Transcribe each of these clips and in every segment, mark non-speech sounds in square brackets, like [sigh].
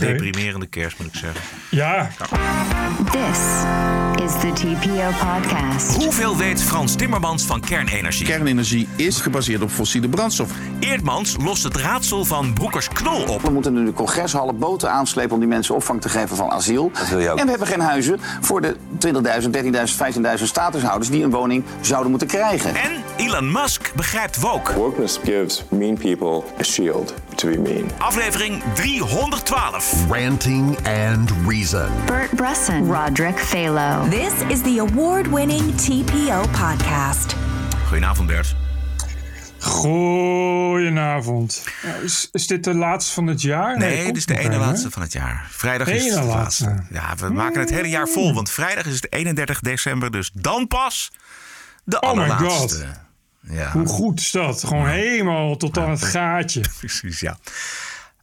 Deprimerende kerst, moet ik zeggen. Ja. This is the TPO podcast. Hoeveel weet Frans Timmermans van kernenergie? Kernenergie is gebaseerd op fossiele brandstof. Eerdmans lost het raadsel van Broekers Knol op. We moeten nu de congreshallen boten aanslepen om die mensen opvang te geven van asiel. wil je ook. En we hebben geen huizen voor de 20.000, 13.000, 15.000 statushouders die een woning zouden moeten krijgen. En Elon Musk begrijpt woke. Wokeness gives mean people a shield to be mean. Aflevering 312. Ranting and Reason. Bert Bresson, Roderick Phalo. This is the award winning TPO podcast. Goedenavond Bert. Goedenavond. Ja, is, is dit de laatste van het jaar? Nee, dit is de ene laatste van het jaar. Vrijdag is het laatste. laatste. Ja, we maken het hele jaar vol. Want vrijdag is het 31 december. Dus dan pas de Oh my allerlaatste. God. Ja, Hoe goed is dat? Gewoon helemaal tot aan het gaatje. [laughs] precies, ja.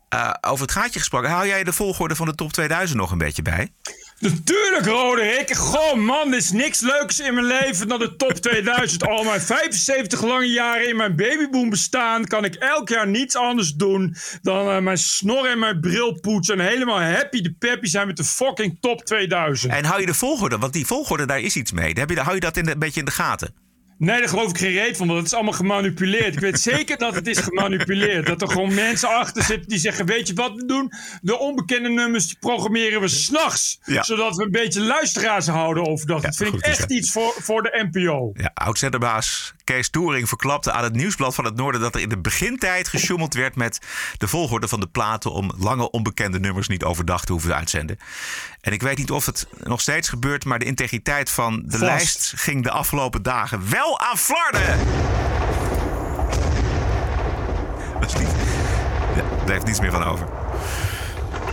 Eh, over het gaatje gesproken. Hou jij de volgorde van de top 2000 nog een beetje bij? Natuurlijk, Roderick. Goh, man, er is niks leuks in mijn leven dan de top 2000. Al mijn 75 lange jaren in mijn babyboom bestaan... kan ik elk jaar niets anders doen dan eh, mijn snor en mijn bril poetsen... en helemaal happy de peppy zijn met de fucking top 2000. En hou je de volgorde? Want die volgorde, daar is iets mee. Heb je, hou je dat in de, een beetje in de gaten? Nee, daar geloof ik geen reet van, want het is allemaal gemanipuleerd. Ik weet [laughs] zeker dat het is gemanipuleerd. Dat er gewoon mensen achter zitten die zeggen: Weet je wat we doen? De onbekende nummers die programmeren we s'nachts. Ja. Zodat we een beetje luisteraars houden overdag. dat vind goed ik echt dat. iets voor, voor de NPO. Ja, oud-zenderbaas Kees Toering verklapte aan het Nieuwsblad van het Noorden... dat er in de begintijd gesjoemeld werd met de volgorde van de platen... om lange onbekende nummers niet overdag te hoeven uitzenden. En ik weet niet of het nog steeds gebeurt... maar de integriteit van de Vast. lijst ging de afgelopen dagen wel aan flarden. Dat is niet... Ja, daar heeft niets meer van over.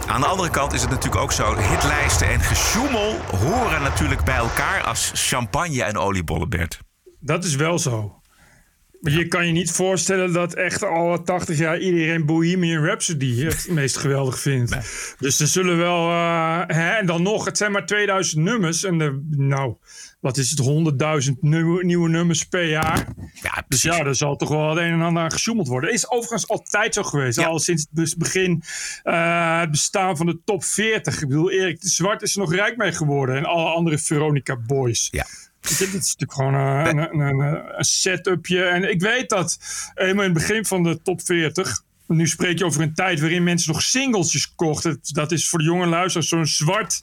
Aan de andere kant is het natuurlijk ook zo... hitlijsten en gesjoemel horen natuurlijk bij elkaar... als champagne en oliebollen, Bert. Dat is wel zo. Maar je kan je niet voorstellen dat echt al 80 jaar iedereen Bohemian Rhapsody het [laughs] meest geweldig vindt. Dus er zullen wel. eh, hè, en dan nog, het zijn maar 2000 nummers. En de, nou, wat is het? 100.000 nieuwe, nieuwe nummers per jaar. Ja, Dus ja, er zal toch wel het een en ander aan gesjoemeld worden. Is overigens altijd zo geweest. Ja. Al sinds het begin eh, het bestaan van de top 40. Ik bedoel, Erik de Zwart is er nog rijk mee geworden. En alle andere Veronica Boys. Ja. Dit is natuurlijk gewoon eh, een, een, een, een setupje. En ik weet dat helemaal in het begin van de top 40. Nu spreek je over een tijd waarin mensen nog singeltjes kochten. Dat is voor de jonge luisteraars zo'n zwart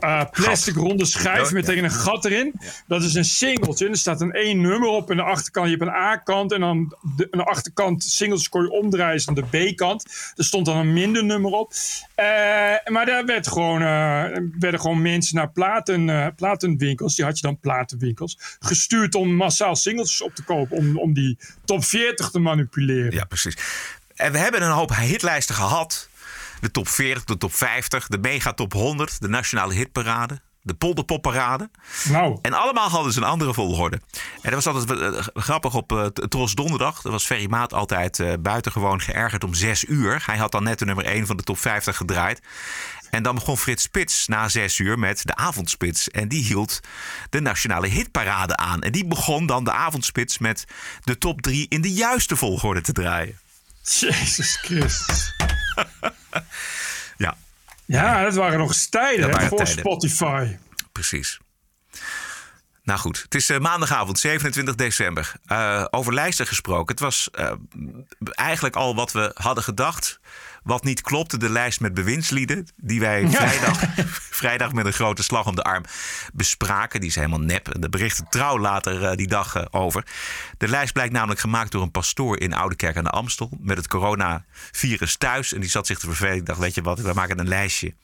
eh, plastic ronde schijf met tegen een gat erin. Dat is een singeltje. En er staat een één nummer op. En de achterkant, je hebt een A-kant. En dan de, aan de achterkant singeltjes kon je omdraaien. is dan de B-kant. Er stond dan een minder nummer op. Eh, maar daar werd gewoon, eh, werden gewoon mensen naar platen, platenwinkels. Die had je dan platenwinkels. Gestuurd om massaal singeltjes op te kopen. Om, om die top 40 te manipuleren. Ja, precies. En we hebben een hoop hitlijsten gehad. De top 40, de top 50, de mega top 100, de nationale hitparade, de polderpopparade. Nou, En allemaal hadden ze een andere volgorde. En dat was altijd eh, grappig op eh, Tros Donderdag. Dat was Ferry Maat altijd eh, buitengewoon geërgerd om 6 uur. Hij had dan net de nummer 1 van de top 50 gedraaid. En dan begon Frits Spits na 6 uur met de avondspits. En die hield de nationale hitparade aan. En die begon dan de avondspits met de top 3 in de juiste volgorde te draaien. Jezus Christus. [laughs] Ja, Ja, dat waren nog eens tijden hè, voor tijden. Spotify. precies. Nou goed, het is eh, maandagavond 27 december. Eh, over lijsten gesproken. Het was eh, eigenlijk al wat we hadden gedacht. Wat niet klopte, de lijst met bewindslieden. Die wij vrijdag, [laughs] vrijdag met een grote slag om de arm bespraken. Die is helemaal nep. De berichten trouw later eh, die dag eh, over. De lijst blijkt namelijk gemaakt door een pastoor in Oudekerk aan de Amstel. Met het coronavirus thuis. En die zat zich te vervelen. Ik dacht, weet je wat, we maken een lijstje.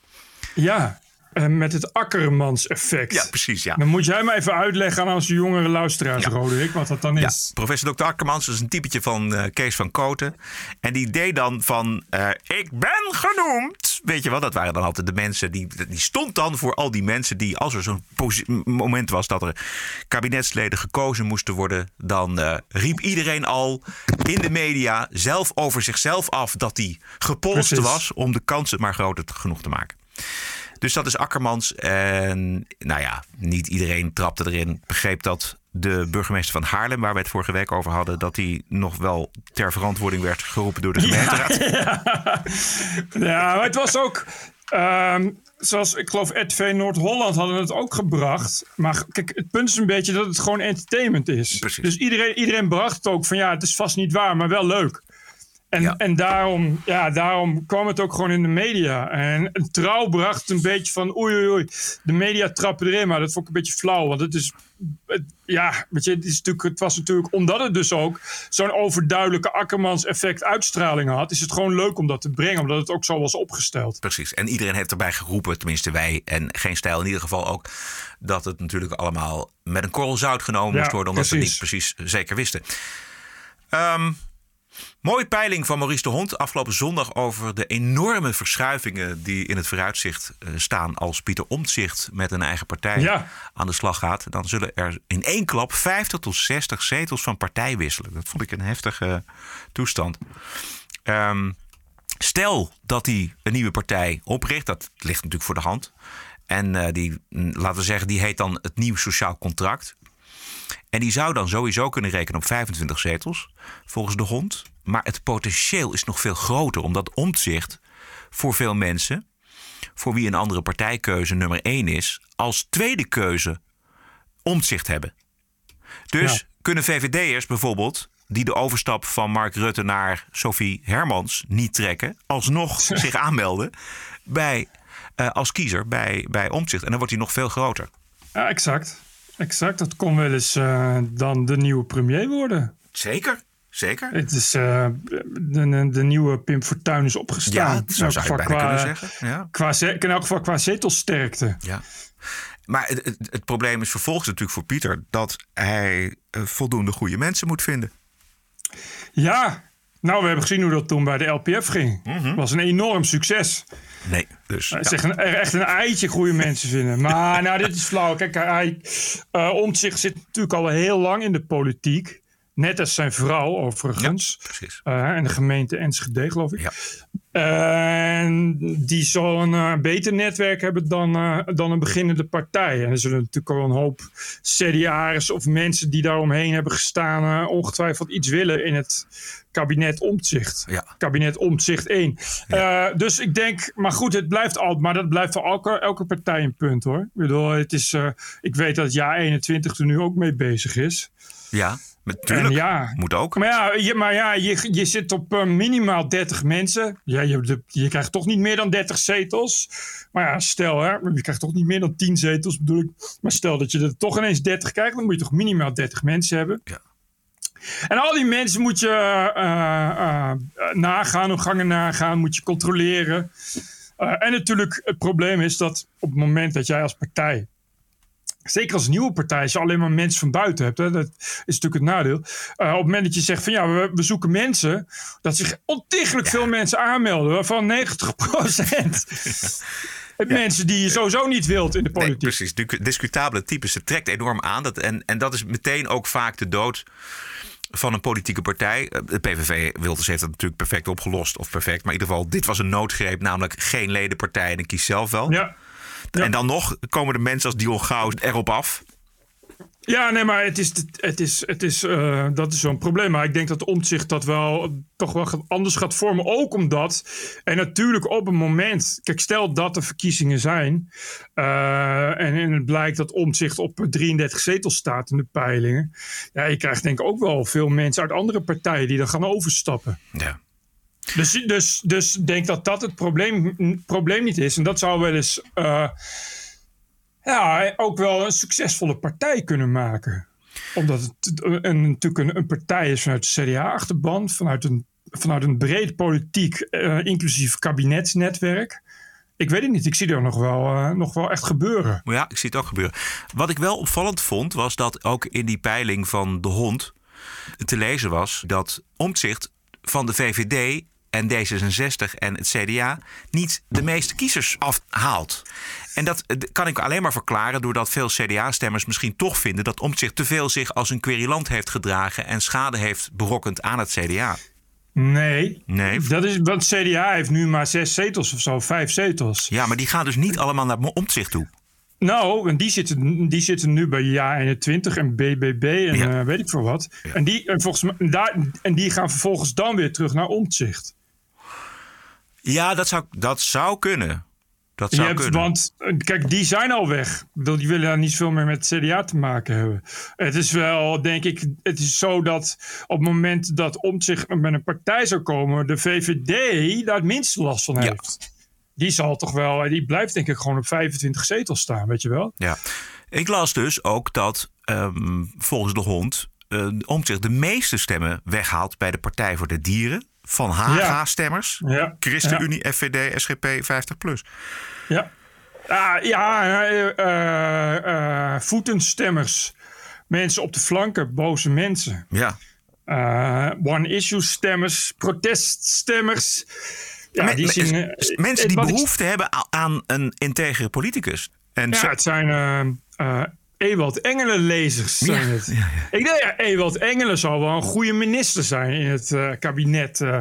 Ja, met het Akkermans effect. Ja, precies, ja. Dan moet jij maar even uitleggen aan onze jongere luisteraars, Roderick, wat dat dan Ja, is. professor Dr. Akkermans is een typetje van eh, Kees van Koten. En die deed dan van, eh, ik ben genoemd. Weet je wel, dat waren dan altijd de mensen. Die, die stond dan voor al die mensen die, als er zo'n moment was dat er kabinetsleden gekozen moesten worden. Dan eh, riep iedereen al in de media zelf over zichzelf af dat hij gepolst was. Om de kansen maar groter te- genoeg te maken. Dus dat is Akkermans. En nou ja, niet iedereen trapte erin. Begreep dat de burgemeester van Haarlem, waar we het vorige week over hadden, dat hij nog wel ter verantwoording werd geroepen door de gemeenteraad. [laughs] Ja, maar het was ook. ehm, zoals ik geloof, RTV Noord-Holland hadden het ook gebracht. Maar kijk, het punt is een beetje dat het gewoon entertainment is. Precies. Dus iedereen, iedereen bracht het ook van ja, het is vast niet waar, maar wel leuk. En, Ja. en daarom, ja, daarom kwam het ook gewoon in de media. En trouw bracht een beetje van oei, oei, oei. De media trappen erin, maar dat vond ik een beetje flauw. Want het is, ja, weet je, het, is natuurlijk, het was natuurlijk, omdat het dus ook zo'n overduidelijke Akkermans-effect uitstraling had, is het gewoon leuk om dat te brengen, omdat het ook zo was opgesteld. Precies. En iedereen heeft erbij geroepen, tenminste wij en geen stijl in ieder geval ook, dat het natuurlijk allemaal met een korrel zout genomen Ja, moest worden, omdat ze precies. niet precies zeker wisten. Ehm, mooie peiling van Maurice de Hond afgelopen zondag over de enorme verschuivingen die in het vooruitzicht eh, staan als Pieter Omtzigt met een eigen partij Ja. aan de slag gaat. Dan zullen er in één klap 50 tot 60 zetels van partij wisselen. Dat vond ik een heftige toestand. Ehm, Stel dat hij een nieuwe partij opricht, dat ligt natuurlijk voor de hand. En eh, die, mm, laten we zeggen, die heet dan het Nieuw Sociaal Contract. En die zou dan sowieso kunnen rekenen op 25 zetels, volgens de hond. Maar het potentieel is nog veel groter, omdat omzicht voor veel mensen, voor wie een andere partijkeuze nummer 1 is, als tweede keuze omzicht hebben. Dus Ja. kunnen VVD'ers bijvoorbeeld, die de overstap van Mark Rutte naar Sophie Hermans niet trekken, alsnog [laughs] zich aanmelden bij, eh, als kiezer bij, bij Omtzigt. En dan wordt hij nog veel groter. Ja, exact. Exact. Dat kon wel eens eh, dan de nieuwe premier worden. Zeker, zeker. Het is eh, de, de, nieuwe Pim Fortuyn is opgestaan. Ja, zo elk zou je bijna qua- kunnen zeggen. Ja. Qua, in elk geval qua zetelsterkte. Ja. Maar het, het, het probleem is vervolgens natuurlijk voor Pieter dat hij eh, voldoende goede mensen moet vinden. Ja, nou, we hebben gezien hoe dat toen bij de LPF ging. was een enorm succes. Nee, dus. Het ja. is echt een, echt een eitje goede mensen vinden. Maar [laughs] nou, dit is flauw. Kijk, hij uh, Omtzigt zit natuurlijk al heel lang in de politiek. Net als zijn vrouw, overigens. precies. Uh, en de gemeente Enschede, geloof ik. En die zal een uh, beter netwerk hebben dan, uh, dan een beginnende partij. En er zullen natuurlijk al een hoop CDA'ers of mensen die daaromheen hebben gestaan... Uh, ongetwijfeld iets willen in het kabinet Omtzigt. Ja. Kabinet Omtzigt 1. Ja. dus ik denk, maar goed, het blijft altijd... maar dat blijft voor elke, elke partij een punt, hoor. Ik bedoel, het is... eh, ik weet dat het jaar 21 er nu ook mee bezig is. Ja, natuurlijk. Ja, Moet ook. Maar ja, je, maar ja je, je zit op uh, minimaal 30 mensen. Ja, je, de, je krijgt toch niet meer dan 30 zetels. Maar ja, stel, hè, je krijgt toch niet meer dan 10 zetels bedoel ik. Maar stel dat je er toch ineens 30 krijgt, dan moet je toch minimaal 30 mensen hebben. Ja. En al die mensen moet je uh, uh, nagaan, hun gangen nagaan, moet je controleren. En natuurlijk, het probleem is dat op het moment dat jij als partij Zeker als nieuwe partij, als je alleen maar mensen van buiten hebt, hè, dat is natuurlijk het nadeel. Uh, op het moment dat je zegt van ja, we, we zoeken mensen, dat zich ontiegelijk ja. veel mensen aanmelden, waarvan 90 procent. [laughs] Het ja. mensen die je sowieso niet wilt in de politiek. Nee, precies, discutabele types. Het trekt enorm aan. Dat, en, en dat is meteen ook vaak de dood van een politieke partij. De PVV Wilders heeft dat natuurlijk perfect opgelost. Of perfect, maar in ieder geval, dit was een noodgreep. Namelijk geen ledenpartij en ik kies zelf wel. Ja. Ja. En dan nog komen de mensen als Dion Gauws erop af. Ja, nee, maar het is, het is, het is, uh, dat is zo'n probleem. Maar ik denk dat de omzicht dat wel toch wel anders gaat vormen. Ook omdat, en natuurlijk op een moment... Kijk, stel dat er verkiezingen zijn... Uh, en, en het blijkt dat omzicht op 33 zetels staat in de peilingen. Ja, je krijgt denk ik ook wel veel mensen uit andere partijen... die dan gaan overstappen. Ja. Dus, dus, dus denk dat dat het probleem, probleem niet is. En dat zou wel eens uh, ja, ook wel een succesvolle partij kunnen maken. Omdat het een, natuurlijk een, partij is vanuit de CDA-achterban, vanuit een, vanuit een breed politiek, uh, inclusief kabinetsnetwerk. Ik weet het niet, ik zie er nog wel, uh, nog wel echt gebeuren. Ja, ik zie het ook gebeuren. Wat ik wel opvallend vond, was dat ook in die peiling van de hond te lezen was dat omzicht van de VVD en D66 en het CDA niet de meeste kiezers afhaalt. En dat kan ik alleen maar verklaren doordat veel CDA-stemmers misschien toch vinden dat Omtzigt te veel zich als een querulant heeft gedragen en schade heeft berokkend aan het CDA. Nee. Nee. Dat is, want CDA heeft nu maar zes zetels of zo, vijf zetels. Ja, maar die gaan dus niet allemaal naar Omtzigt toe. Nou, en die zitten, die zitten nu bij JA21 en BBB en Ja. eh, weet ik veel wat. En, die, en, volgens mij, daar, en die gaan vervolgens dan weer terug naar omzicht. Ja, dat zou, dat zou kunnen. Dat Je zou hebt, kunnen. want eh, kijk, die zijn al weg. Ik bedoel, die willen niet veel meer met CDA te maken hebben. Het is wel, denk ik, het is zo dat op het moment dat Omtzigt met een partij zou komen, de VVD daar het minste last van Ja. heeft. Die zal toch wel, die blijft denk ik gewoon op 25 zetels staan, weet je wel? Ja. Ik las dus ook dat ehm, volgens de hond uh, Omtzigt de meeste stemmen weghaalt bij de Partij voor de Dieren. Van Haga-stemmers, Ja. ChristenUnie, FVD, SGP, 50PLUS. Ja, ah, ja eh, eh, eh, voetenstemmers. Mensen op de flanken, boze mensen. Ja. Eh, one-issue stemmers, proteststemmers. Ja, Men- die zien, mensen die ik- behoefte hebben aan een integere politicus. En Ja, zo- het zijn Ewald Engelen-lezers. Zijn Ja, het. ja, ja. Ik denk, ja, Ewald Engelen zal wel een goede minister zijn in het eh, kabinet, eh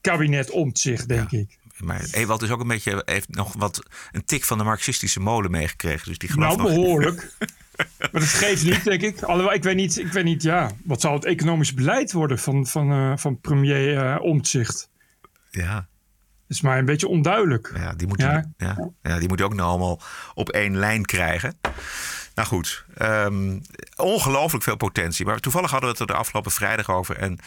kabinet Omtzigt, denk ik. Maar Ewald is ook een beetje, heeft nog wat een tik van de marxistische molen meegekregen. Dus die gelooft Nou, nog. behoorlijk. [laughs] maar dat geeft niet, denk ik. Alhoewel, ik weet niet, ik weet niet ja, wat zal het economisch beleid worden van, van, eh, van premier Omtzigt? Ja, Dat is mij een beetje onduidelijk. ja, die moet Ja. je, ja. Ja, die moet je ook nou allemaal op één lijn krijgen. Nou goed, ehm, ongelooflijk veel potentie. Maar toevallig hadden we het er de afgelopen vrijdag over. En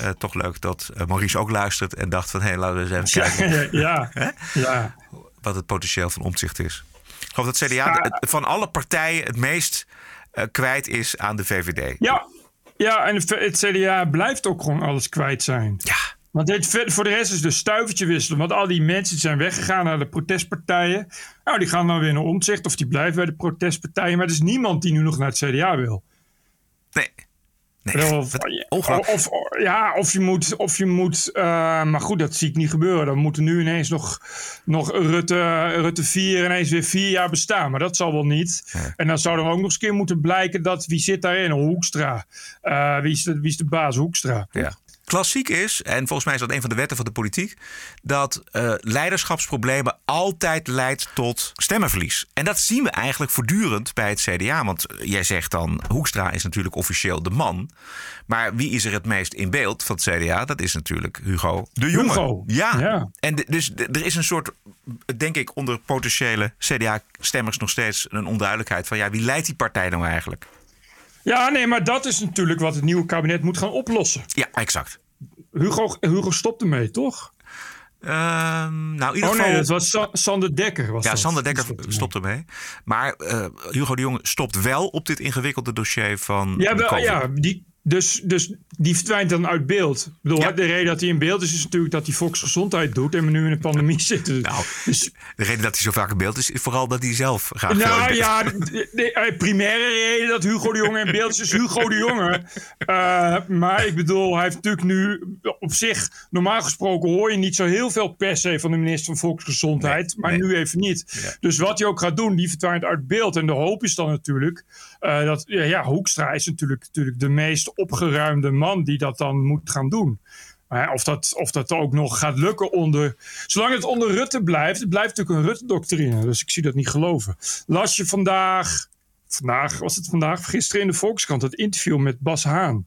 eh, toch leuk dat eh, Maurice ook luistert en dacht van... hé, laten we eens even [laughs] kijken ja, ja. wat het potentieel van omzicht is. Ik geloof dat CDA Ja. het- van alle partijen het meest eh, kwijt is aan de VVD. Ja, ja en het CDA blijft ook gewoon alles kwijt zijn. Ja, Want dit, voor de rest is dus stuivertje wisselen. Want al die mensen die zijn weggegaan naar de protestpartijen. Nou, die gaan dan weer naar omzicht of die blijven bij de protestpartijen. Maar er is niemand die nu nog naar het CDA wil. nee. nee Of, ja, of je moet. Of je moet eh, maar goed, dat zie ik niet gebeuren. Dan moeten nu ineens nog, nog Rutte, Rutte 4 ineens weer vier jaar bestaan. Maar dat zal wel niet. En dan zou er ook nog eens een keer moeten blijken dat wie zit daarin? Hoekstra. Eh, wie, is de, wie is de baas? Hoekstra. Ja. Klassiek is, en volgens mij is dat een van de wetten van de politiek, dat eh, leiderschapsproblemen altijd leidt tot stemmenverlies. En dat zien we eigenlijk voortdurend bij het CDA. Want jij zegt dan, Hoekstra is natuurlijk officieel de man. Maar wie is er het meest in beeld van het CDA? Dat is natuurlijk Hugo de Jonge. Hugo, Ja. ja. En dus er is een soort, denk ik, onder potentiële CDA-stemmers nog steeds een onduidelijkheid van ja, wie leidt die partij nou eigenlijk? Ja, nee, maar dat is natuurlijk wat het nieuwe kabinet moet gaan oplossen. Ja, exact. Hugo, Hugo stopt ermee, toch? Ehm, nou, in ieder Oh geval... nee, dat was Sa- Sander Dekker. Was Ja, dat. Sander Dekker stopt ermee. Maar eh, Hugo de Jonge stopt wel op dit ingewikkelde dossier van Ja, wel, ja die, dus, dus die verdwijnt dan uit beeld. Ik bedoel, Ja. de reden dat hij in beeld is, is natuurlijk dat hij volksgezondheid doet en we nu in een pandemie zitten. Nou, Dus, de reden dat hij zo vaak in beeld is, is vooral dat hij zelf graag in nou ja, de, de- eh, primaire reden dat Hugo de Jonge in beeld is, is Hugo de Jonge. Eh, maar ik bedoel, hij heeft natuurlijk nu op zich, normaal gesproken hoor je niet zo heel veel per se van de minister van Volksgezondheid, Nee, maar nee. nu even niet. Ja. Dus wat hij ook gaat doen, die verdwijnt uit beeld. En de hoop is dan natuurlijk eh, dat, ja, Hoekstra is natuurlijk, natuurlijk de meest opgeruimde man die dat dan moet gaan doen. Maar of, dat, of dat ook nog gaat lukken onder. Zolang het onder Rutte blijft, het blijft natuurlijk een Rutte-doctrine. Dus ik zie dat niet geloven. Las je vandaag, vandaag was het vandaag, gisteren in de Volkskrant, het interview met Bas Haan.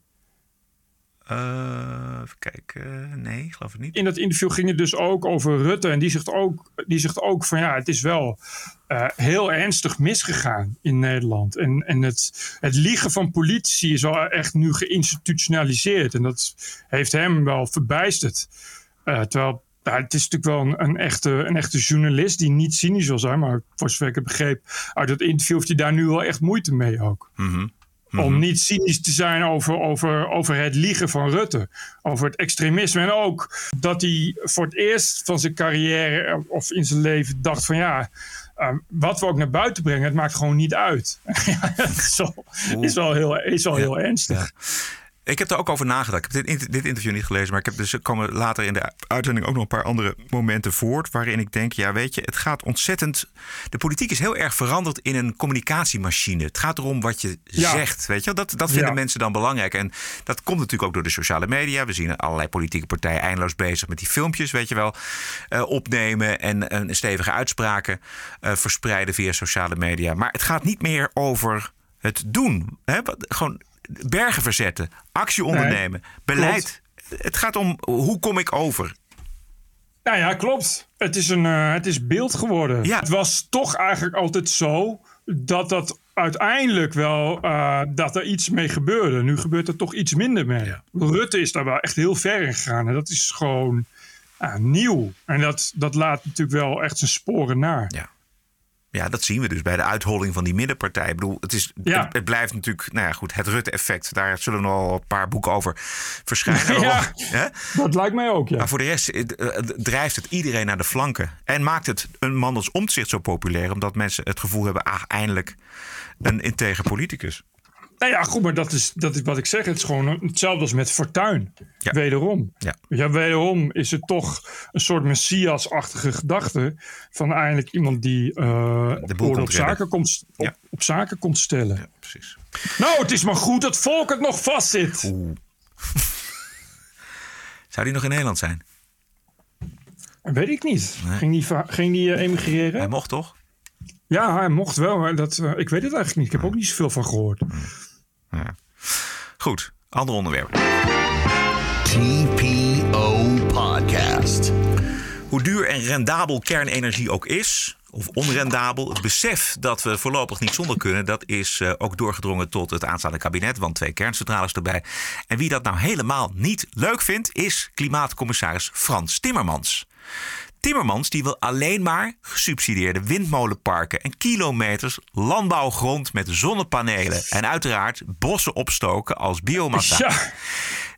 Eh, even kijken. Nee, ik geloof het niet. in dat interview ging het dus ook over Rutte. En die zegt ook, die zegt ook van ja, het is wel eh, heel ernstig misgegaan in Nederland. En, en het, het liegen van politici is al echt nu geïnstitutionaliseerd. En dat heeft hem wel verbijsterd. Eh, terwijl nou, het is natuurlijk wel een, een, echte, een echte journalist die niet cynisch wil zijn. Maar voor zover ik het begreep uit dat interview heeft hij daar nu wel echt moeite mee ook. Mhm. Om niet cynisch te zijn over, over, over het liegen van Rutte. Over het extremisme. En ook dat hij voor het eerst van zijn carrière eh, of in zijn leven dacht van ja. eh, wat we ook naar buiten brengen, het maakt gewoon niet uit. [laughs] ja, dat is wel, is wel heel, is wel heel ernstig. Ik heb er ook over nagedacht. Ik heb dit, dit interview niet gelezen, maar ik heb dus komen later in de uitzending ook nog een paar andere momenten voort. Waarin ik denk, ja, weet je, het gaat ontzettend. De politiek is heel erg veranderd in een communicatiemachine. Het gaat erom wat je Ja. zegt. Weet je, dat, dat vinden Ja. mensen dan belangrijk. En dat komt natuurlijk ook door de sociale media. We zien allerlei politieke partijen eindeloos bezig met die filmpjes, weet je wel, eh, opnemen en, en stevige uitspraken eh, verspreiden via sociale media. Maar het gaat niet meer over het doen. Hè? Gewoon bergen verzetten, actie ondernemen, beleid. Het gaat om hoe kom ik over. Nou ja, klopt. Het is, een, eh, het is beeld geworden. Ja. Het was toch eigenlijk altijd zo dat dat uiteindelijk wel eh, dat er iets mee gebeurde. Nu gebeurt er toch iets minder mee. Rutte is daar wel echt heel ver in gegaan. En dat is gewoon ja, nieuw. En dat, dat laat natuurlijk wel echt zijn sporen naar. Ja. Ja, dat zien we dus bij de uitholling van die middenpartij. Ik bedoel, het, is, Ja. het, het blijft natuurlijk, nou ja, goed, het Rutte-effect. Daar zullen nog wel een paar boeken over verschijnen. [laughs] Ja. Dat lijkt mij ook, ja. Maar voor de rest eh, drijft het iedereen naar de flanken. En maakt het een man als omzicht zo populair. Omdat mensen het gevoel hebben, ah, eindelijk een integer politicus. Nou ja, goed, maar dat is, dat is wat ik zeg. Het is gewoon hetzelfde als met Fortuyn. Ja. Wederom. Ja. Ja, wederom is het toch een soort messias-achtige gedachte. Van eigenlijk iemand die boel orde komt op, zaken komt, op, Ja. op zaken komt stellen. Ja, precies. Nou, het is maar goed dat volk het nog vastzit. [laughs] Zou die nog in Nederland zijn? Weet ik niet. Ging die, ging die eh, emigreren? Hij mocht toch? Ja, hij mocht wel, maar dat, eh, ik weet het eigenlijk niet. Ik heb ook niet zoveel van gehoord. Ja. Goed, ander onderwerp. TPO Podcast. Hoe duur en rendabel kernenergie ook is, of onrendabel, het besef dat we voorlopig niet zonder kunnen, dat is eh, ook doorgedrongen tot het aanstaande kabinet, want twee kerncentrales erbij. En wie dat nou helemaal niet leuk vindt, is klimaatcommissaris Frans Timmermans. Timmermans die wil alleen maar gesubsidieerde windmolenparken en kilometers landbouwgrond met zonnepanelen en uiteraard bossen opstoken als biomassa. Ja,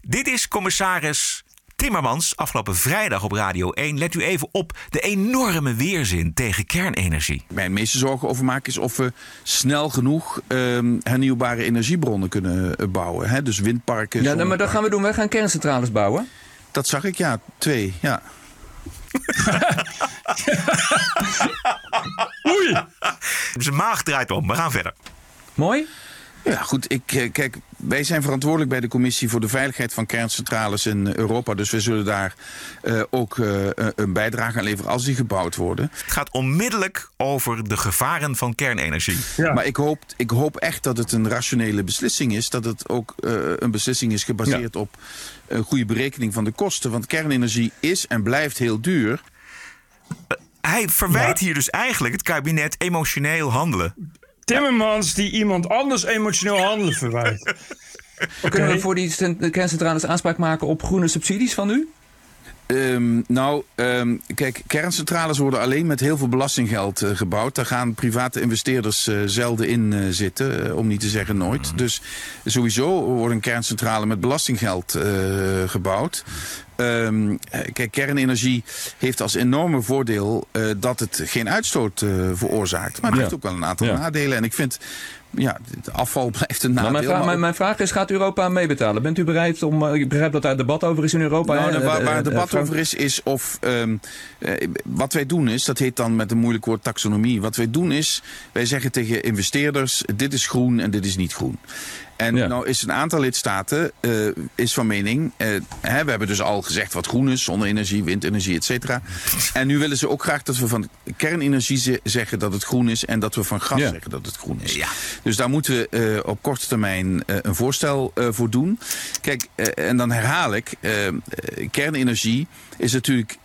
Dit is commissaris Timmermans afgelopen vrijdag op Radio 1. Let u even op de enorme weerzin tegen kernenergie. Mijn meeste zorgen over maken is of we snel genoeg ehm, hernieuwbare energiebronnen kunnen eh, bouwen. Hè? Dus windparken. Ja, maar dat gaan we doen. Wij gaan kerncentrales bouwen. Dat zag ik, ja. Twee, ja. [laughs] oei. Zijn maag draait om. We gaan verder. Mooi. Ja, goed. Ik, eh, kijk, wij zijn verantwoordelijk bij de Commissie voor de Veiligheid van Kerncentrales in Europa. Dus we zullen daar eh, ook eh, een bijdrage aan leveren als die gebouwd worden. Het gaat onmiddellijk over de gevaren van kernenergie. Ja. Maar ik hoop, ik hoop echt dat het een rationele beslissing is. Dat het ook eh, een beslissing is gebaseerd op een goede berekening van de kosten. Want kernenergie is en blijft heel duur. Hij verwijt Ja. hier dus eigenlijk het kabinet emotioneel handelen. Timmermans die iemand anders emotioneel handelen verwijt. [laughs] Kunnen we voor die cent- kerncentrales aanspraak maken op groene subsidies van u? Ehm, nou, ehm, kijk, kerncentrales worden alleen met heel veel belastinggeld eh, gebouwd. Daar gaan private investeerders eh, zelden in eh, zitten, om niet te zeggen nooit. Dus sowieso wordt een kerncentrale met belastinggeld gebouwd. Ehm, eh, kijk, kernenergie heeft als enorme voordeel eh, dat het geen uitstoot eh, veroorzaakt. Maar het Ja. heeft ook wel een aantal Ja. nadelen. En ik vind, ja, het afval [laughs] blijft een Nou, nadeel. mijn, vraag, maar mijn, ook- mijn vraag is, gaat Europa meebetalen? Bent u bereid om... eh, Ik begrijp dat daar debat over is in Europa. Nou, hè? nou, waar, Eh, waar het eh, debat Frank- over is, is of. ehm, eh, wat wij doen is, dat heet dan met een moeilijk woord taxonomie. Wat wij doen is, wij zeggen tegen investeerders: dit is groen en dit is niet groen. En Ja. nou is een aantal lidstaten eh, is van mening. eh, hè, we hebben dus al gezegd wat groen is: zonne-energie, windenergie, et cetera. En nu willen ze ook graag dat we van kernenergie ze- zeggen dat het groen is. En dat we van gas Ja. zeggen dat het groen is. Ja. Dus daar moeten we eh, op korte termijn eh, een voorstel eh, voor doen. Kijk, en dan herhaal ik: kernenergie is natuurlijk.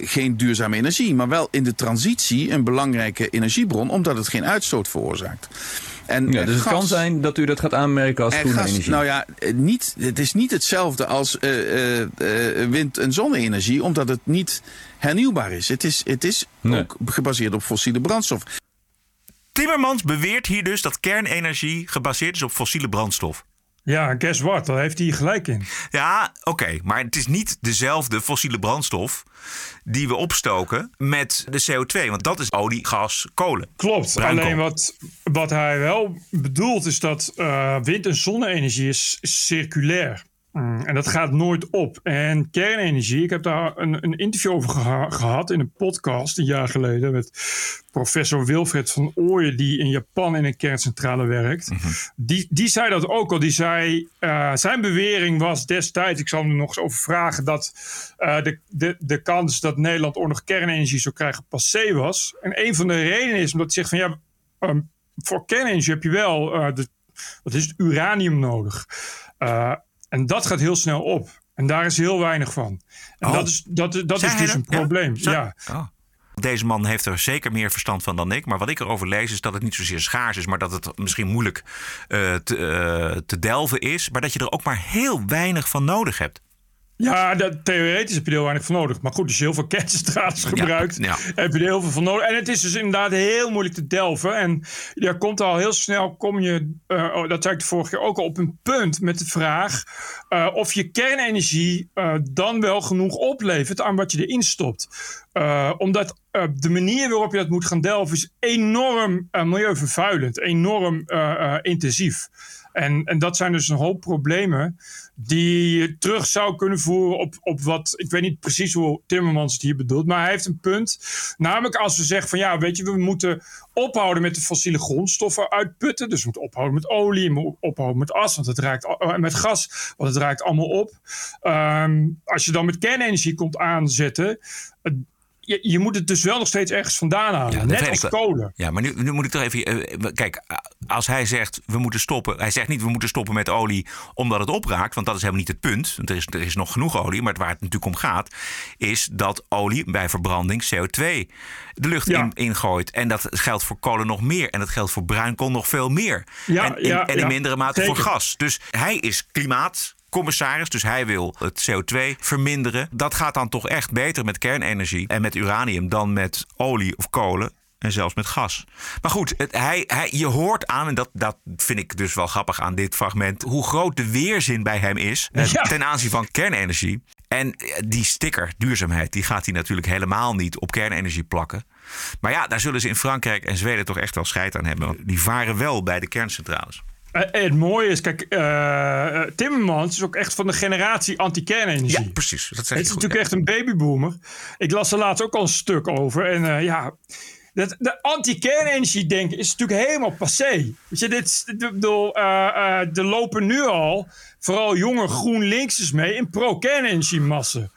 geen duurzame energie, maar wel in de transitie een belangrijke energiebron, omdat het geen uitstoot veroorzaakt. En, Ja, dus het kan zijn dat u dat gaat aanmerken als en groene gas, energie. Nou ja, niet, het is niet hetzelfde als wind- en zonne-energie, omdat het niet hernieuwbaar is. Het is, het is Nee. ook gebaseerd op fossiele brandstof. Timmermans beweert hier dus dat kernenergie gebaseerd is op fossiele brandstof. Ja, guess what? Daar heeft hij gelijk in. Ja, oké, maar het is niet dezelfde fossiele brandstof die we opstoken met de CO2. Want dat is olie, gas, kolen. Klopt. Bruinkool. Alleen wat, wat hij wel bedoelt is dat eh, wind- en zonne-energie is circulair. Mm, En dat gaat nooit op. En kernenergie, ik heb daar een, een interview over geha- gehad in een podcast een jaar geleden met professor Wilfred van Ooyen, die in Japan in een kerncentrale werkt. die, die zei dat ook al. Die zei, eh, zijn bewering was destijds, ik zal hem er nog eens over vragen, dat eh, de, de, de kans dat Nederland ooit nog kernenergie zou krijgen passé was. En een van de redenen is omdat hij zegt van ja, ehm, voor kernenergie heb je wel, eh, de, wat is het, uranium nodig. Eh, en dat gaat heel snel op. En daar is heel weinig van. En Oh. dat is, dat, dat is dus dat? een probleem. Ja. Oh. Deze man heeft er zeker meer verstand van dan ik. Maar wat ik erover lees is dat het niet zozeer schaars is... maar dat het misschien moeilijk eh, te, eh, te delven is. Maar dat je er ook maar heel weinig van nodig hebt. Ja, dat, theoretisch heb je er heel weinig van nodig. Maar goed, als je heel veel kerncentrales gebruikt, ja. heb je er heel veel van nodig. En het is dus inderdaad heel moeilijk te delven. En daar komt al heel snel, kom je, eh, oh, dat zei ik de vorige keer ook al, op een punt met de vraag eh, of je kernenergie eh, dan wel genoeg oplevert aan wat je erin stopt. Omdat de manier waarop je dat moet gaan delven is enorm milieuvervuilend, enorm intensief. En, en dat zijn dus een hoop problemen die je terug zou kunnen voeren op, op wat, ik weet niet precies hoe Timmermans het hier bedoelt, maar hij heeft een punt. Namelijk als we zeggen van ja, weet je, we moeten ophouden met de fossiele grondstoffen uitputten. Dus we moeten ophouden met olie, we moeten ophouden met as, want het raakt, eh, met gas, want het raakt allemaal op. Ehm, als je dan met kernenergie komt aanzetten, je, je moet het dus wel nog steeds ergens vandaan halen. dat net als kolen. Ja, maar nu, nu moet ik toch even... eh, kijk, als hij zegt we moeten stoppen... Hij zegt niet we moeten stoppen met olie omdat het opraakt. Want dat is helemaal niet het punt. Want er is, er is nog genoeg olie. Maar waar het natuurlijk om gaat... is dat olie bij verbranding CO2 de lucht Ja. in, ingooit. En dat geldt voor kolen nog meer. En dat geldt voor bruinkool nog veel meer. Ja, en in, ja, en in mindere mate voor gas. Dus hij is klimaatcommissaris. Dus hij wil het CO2 verminderen. Dat gaat dan toch echt beter met kernenergie en met uranium dan met olie of kolen. En zelfs met gas. Maar goed, het, hij, hij, je hoort aan, en dat, dat vind ik dus wel grappig aan dit fragment, hoe groot de weerzin bij hem is eh, ten aanzien van kernenergie. En eh, die sticker, duurzaamheid, die gaat hij natuurlijk helemaal niet op kernenergie plakken. Maar ja, daar zullen ze in Frankrijk en Zweden toch echt wel scheid aan hebben. Want die varen wel bij de kerncentrales. Eh, het mooie is, kijk, eh, Timmermans is ook echt van de generatie anti-kernenergie. Ja, precies. Dat Het is goed. natuurlijk echt een babyboomer. Ik las er laatst ook al een stuk over. En ja, dat, de anti-kernenergie denken is natuurlijk helemaal passé. Weet je, dit, bedoel, eh, eh, er lopen nu al vooral jonge GroenLinksers mee in pro-kernenergie-massen.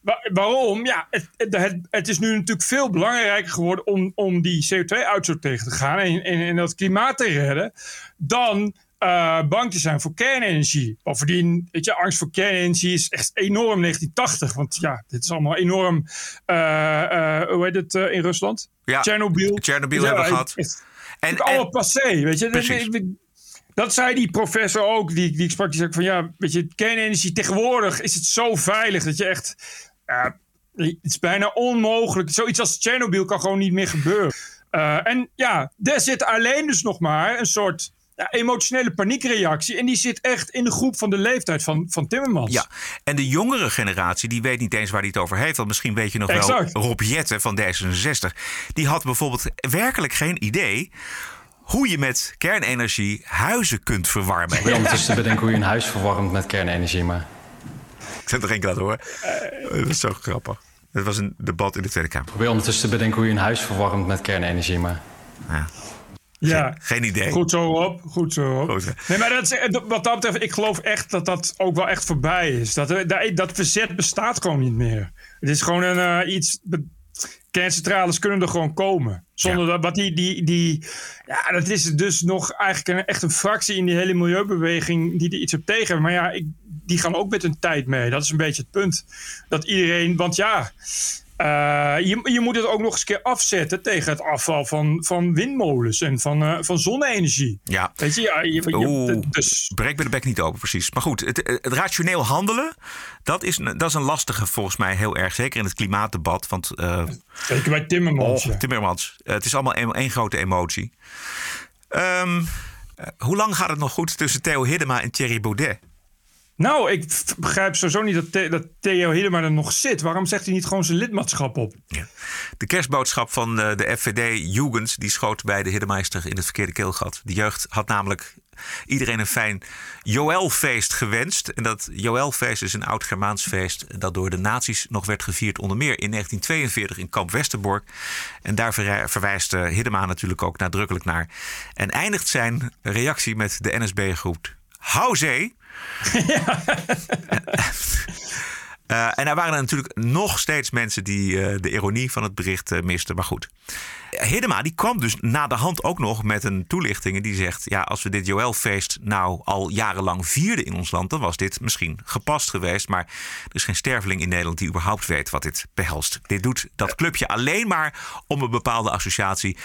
Wa- waarom? Ja, het, het, het, het is nu natuurlijk veel belangrijker geworden om, om die CO2-uitstoot tegen te gaan en, en, en dat klimaat te redden, dan eh, bang te zijn voor kernenergie. Bovendien, weet je, angst voor kernenergie is echt enorm 1980. Want ja, dit is allemaal enorm, eh, eh, hoe heet het in Rusland? Ja, Chernobyl. Hebben we gehad. het- En, het allemaal passé, weet je. Dat- Precies. Dat zei die professor ook, die, die ik sprak. Die zei van ja, weet je, kernenergie tegenwoordig is het zo veilig dat je echt. het is bijna onmogelijk. Zoiets als Chernobyl kan gewoon niet meer gebeuren. En ja, daar zit alleen dus nog maar een soort ja, emotionele paniekreactie. En die zit echt in de groep van de leeftijd van, van Timmermans. Ja, en de jongere generatie die weet niet eens waar hij het over heeft. Want misschien weet je nog Exact. wel Rob Jetten van D66. Die had bijvoorbeeld werkelijk geen idee hoe je met kernenergie huizen kunt verwarmen. probeer ondertussen te bedenken hoe je een huis verwarmt met kernenergie, maar... Ik zet er één keer laten horen. Dat is zo grappig. Het was een debat in de Tweede Kamer. Probeer ondertussen te bedenken hoe je een huis verwarmt met kernenergie, maar... Ja. Ja. Geen idee. Goed zo op, goed zo op. Goed, nee, maar dat is, eh, wat dat betreft, ik geloof echt dat dat ook wel echt voorbij is. Dat, er- dat, dat verzet bestaat gewoon niet meer. Het is gewoon een, eh, iets... Kerncentrales kunnen er gewoon komen. Zonder dat, wat die, die, die... Ja, dat is dus nog eigenlijk een, echt een fractie in die hele milieubeweging die er iets op tegen. Maar ja, ik, die gaan ook met hun tijd mee. Dat is een beetje het punt. Dat iedereen... Want ja... eh, je, je moet het ook nog eens een keer afzetten tegen het afval van, van windmolens en van, eh, van zonne-energie. Ja. Weet je, ja, je, dus breek me de bek niet open, precies. Maar goed, het, het rationeel handelen, dat is, een- dat is een lastige volgens mij heel erg. Zeker in het klimaatdebat. Want uh, zeker bij Timmermans. oh, ja. Timmermans, eh, het is allemaal één grote emotie. Ehm, eh, hoe lang gaat het nog goed tussen Theo Hiddema en Thierry Baudet? Nou, ik begrijp sowieso niet dat, dat Theo Hiddema er nog zit. Waarom zegt hij niet gewoon zijn lidmaatschap op? Ja. De kerstboodschap van eh, de FVD Jugend die schoot bij de Hiddemeister in het verkeerde keelgat. De jeugd had namelijk iedereen een fijn Joëlfeest gewenst. En dat Joëlfeest is een oud Germaans feest dat door de nazi's nog werd gevierd, onder meer in 1942 in kamp Westerbork. En daar verwijst uh, Hiddema natuurlijk ook nadrukkelijk naar. En eindigt zijn reactie met de NSB-groep Hou yeah. [laughs] [laughs] [laughs] Uh, en er waren er natuurlijk nog steeds mensen die uh, de ironie van het bericht uh, misten. Maar goed. Hiddema die kwam dus na de hand ook nog met een toelichting. En die zegt: Ja, als we dit Joëlfeest nou al jarenlang vierden in ons land. dan was dit misschien gepast geweest. Maar er is geen sterveling in Nederland die überhaupt weet wat dit behelst. Dit doet dat clubje alleen maar om een bepaalde associatie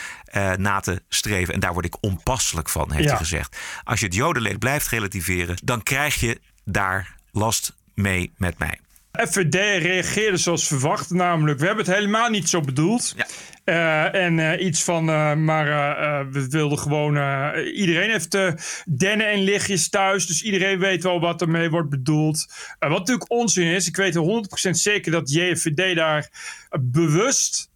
na te streven. En daar word ik onpasselijk van, heeft ja. hij gezegd. Als je het Jodenleed blijft relativeren. dan krijg je daar last mee met mij. FVD reageerde zoals verwacht, namelijk we hebben het helemaal niet zo bedoeld. Ja. Uh, en uh, iets van, uh, maar we wilden gewoon, iedereen heeft dennen en lichtjes thuis, dus iedereen weet wel wat ermee wordt bedoeld. wat natuurlijk onzin is, ik weet 100% zeker dat JFVD daar bewust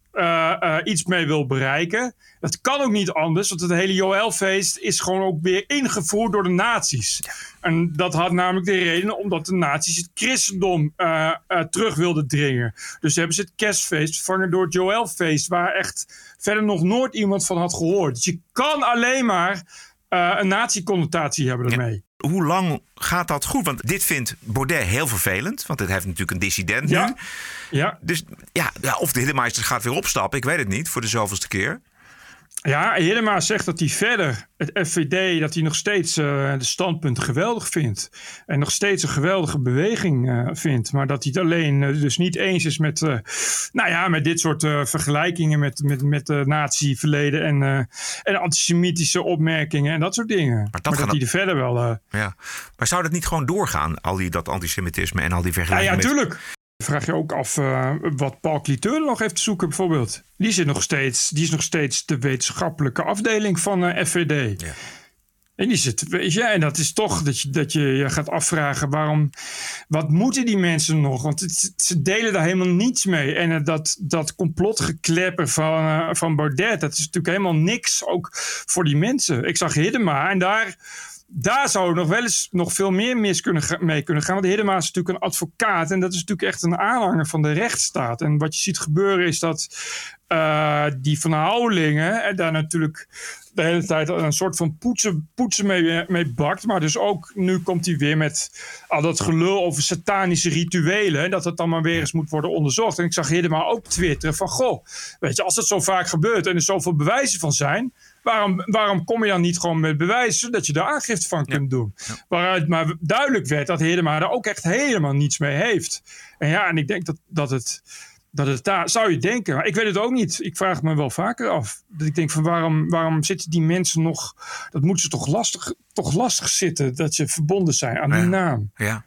iets mee wil bereiken. Dat kan ook niet anders, want het hele Joëlfeest is gewoon ook weer ingevoerd door de nazi's. En dat had namelijk de reden omdat de nazi's het christendom uh, uh, terug wilden dringen. Dus hebben ze het kerstfeest vervangen door het Joëlfeest, waar echt verder nog nooit iemand van had gehoord. Dus je kan alleen maar een nazi-connotatie hebben ermee. Hoe lang gaat dat goed? Want dit vindt Baudet heel vervelend. Want dit heeft natuurlijk een dissident ja. nu. Ja. Dus ja, of de Hiddemeisters gaat weer opstappen. Ik weet het niet, voor de zoveelste keer. Ja, Hiddema zegt dat hij verder, het FVD, dat hij nog steeds uh, de standpunten geweldig vindt. En nog steeds een geweldige beweging uh, vindt. Maar dat hij het alleen uh, dus niet eens is met, nou ja, met dit soort vergelijkingen met, met, met de nazi-verleden en, en antisemitische opmerkingen en dat soort dingen. Maar dat, maar dat hij er verder wel... ja. Maar zou dat niet gewoon doorgaan, al die, dat antisemitisme en al die vergelijkingen? Ja, ja, tuurlijk. Vraag je ook af uh, wat Paul Cliteur nog heeft te zoeken, bijvoorbeeld. Die, zit nog steeds, die is nog steeds de wetenschappelijke afdeling van uh, FVD. Ja. En die zit, weet je, en dat is toch dat je, dat je je gaat afvragen waarom, wat moeten die mensen nog? Want het, ze delen daar helemaal niets mee. En uh, dat, dat complotgeklepper van, van Baudet, dat is natuurlijk helemaal niks ook voor die mensen. Ik zag Hiddema en daar daar zou nog wel eens nog veel meer mis kunnen, mee kunnen gaan. Want de Hiddema is natuurlijk een advocaat. En dat is natuurlijk echt een aanhanger van de rechtsstaat. En wat je ziet gebeuren is dat uh, die verhoudingen en daar natuurlijk de hele tijd een soort van poetsen, poetsen mee, mee bakt. Maar dus ook nu komt hij weer met al dat gelul over satanische rituelen. En dat het dan maar weer eens moet worden onderzocht. En ik zag Hiddema ook twitteren van... Goh, weet je, als het zo vaak gebeurt en er zoveel bewijzen van zijn... Waarom, waarom kom je dan niet gewoon met bewijzen zodat je daar aangifte van kunt doen? Ja. Waaruit maar duidelijk werd dat Hiddema er ook echt helemaal niets mee heeft. En ja, en ik denk dat, dat het dat het daar zou je denken, maar ik weet het ook niet. Ik vraag me wel vaker af. Dat ik denk van waarom, waarom zitten die mensen nog. Dat moeten ze toch lastig, toch lastig zitten dat ze verbonden zijn aan die naam. Ja.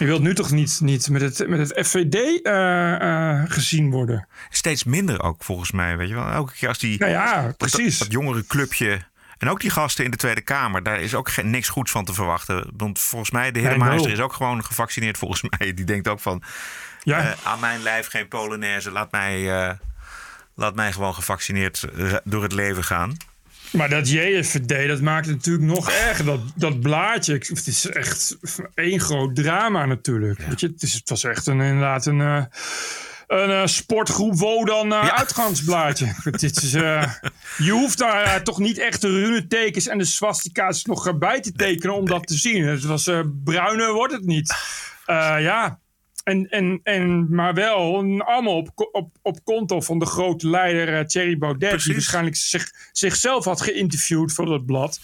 Je wilt nu toch niet, niet met het, met het FVD uh, uh, gezien worden? Steeds minder ook, volgens mij. Weet je wel, elke keer als die. Nou ja, precies. Dat, dat jongere clubje. En ook die gasten in de Tweede Kamer, daar is ook geen, niks goeds van te verwachten. Want volgens mij, de heer Maaster is ook gewoon gevaccineerd, volgens mij. Die denkt ook van. Ja. Uh, aan mijn lijf geen Polonaise. Laat mij, uh, laat mij gewoon gevaccineerd door het leven gaan. Maar dat JFD, dat maakt het natuurlijk nog erger. Dat, dat blaadje, het is echt één groot drama natuurlijk. Ja. Weet je, het, is, het, was echt een, inderdaad een, uh, een uh, sportgroep Wodan uh, ja. uitgangsblaadje. [laughs] Dit is, je hoeft daar toch niet echt de runetekens en de swastika's nog bij te tekenen om dat te zien. Het was bruiner wordt het niet. ja, en, en, en, maar wel allemaal op, op, op konto van de grote leider uh, Thierry Baudet. Precies. Die waarschijnlijk zich, zichzelf had geïnterviewd voor dat blad.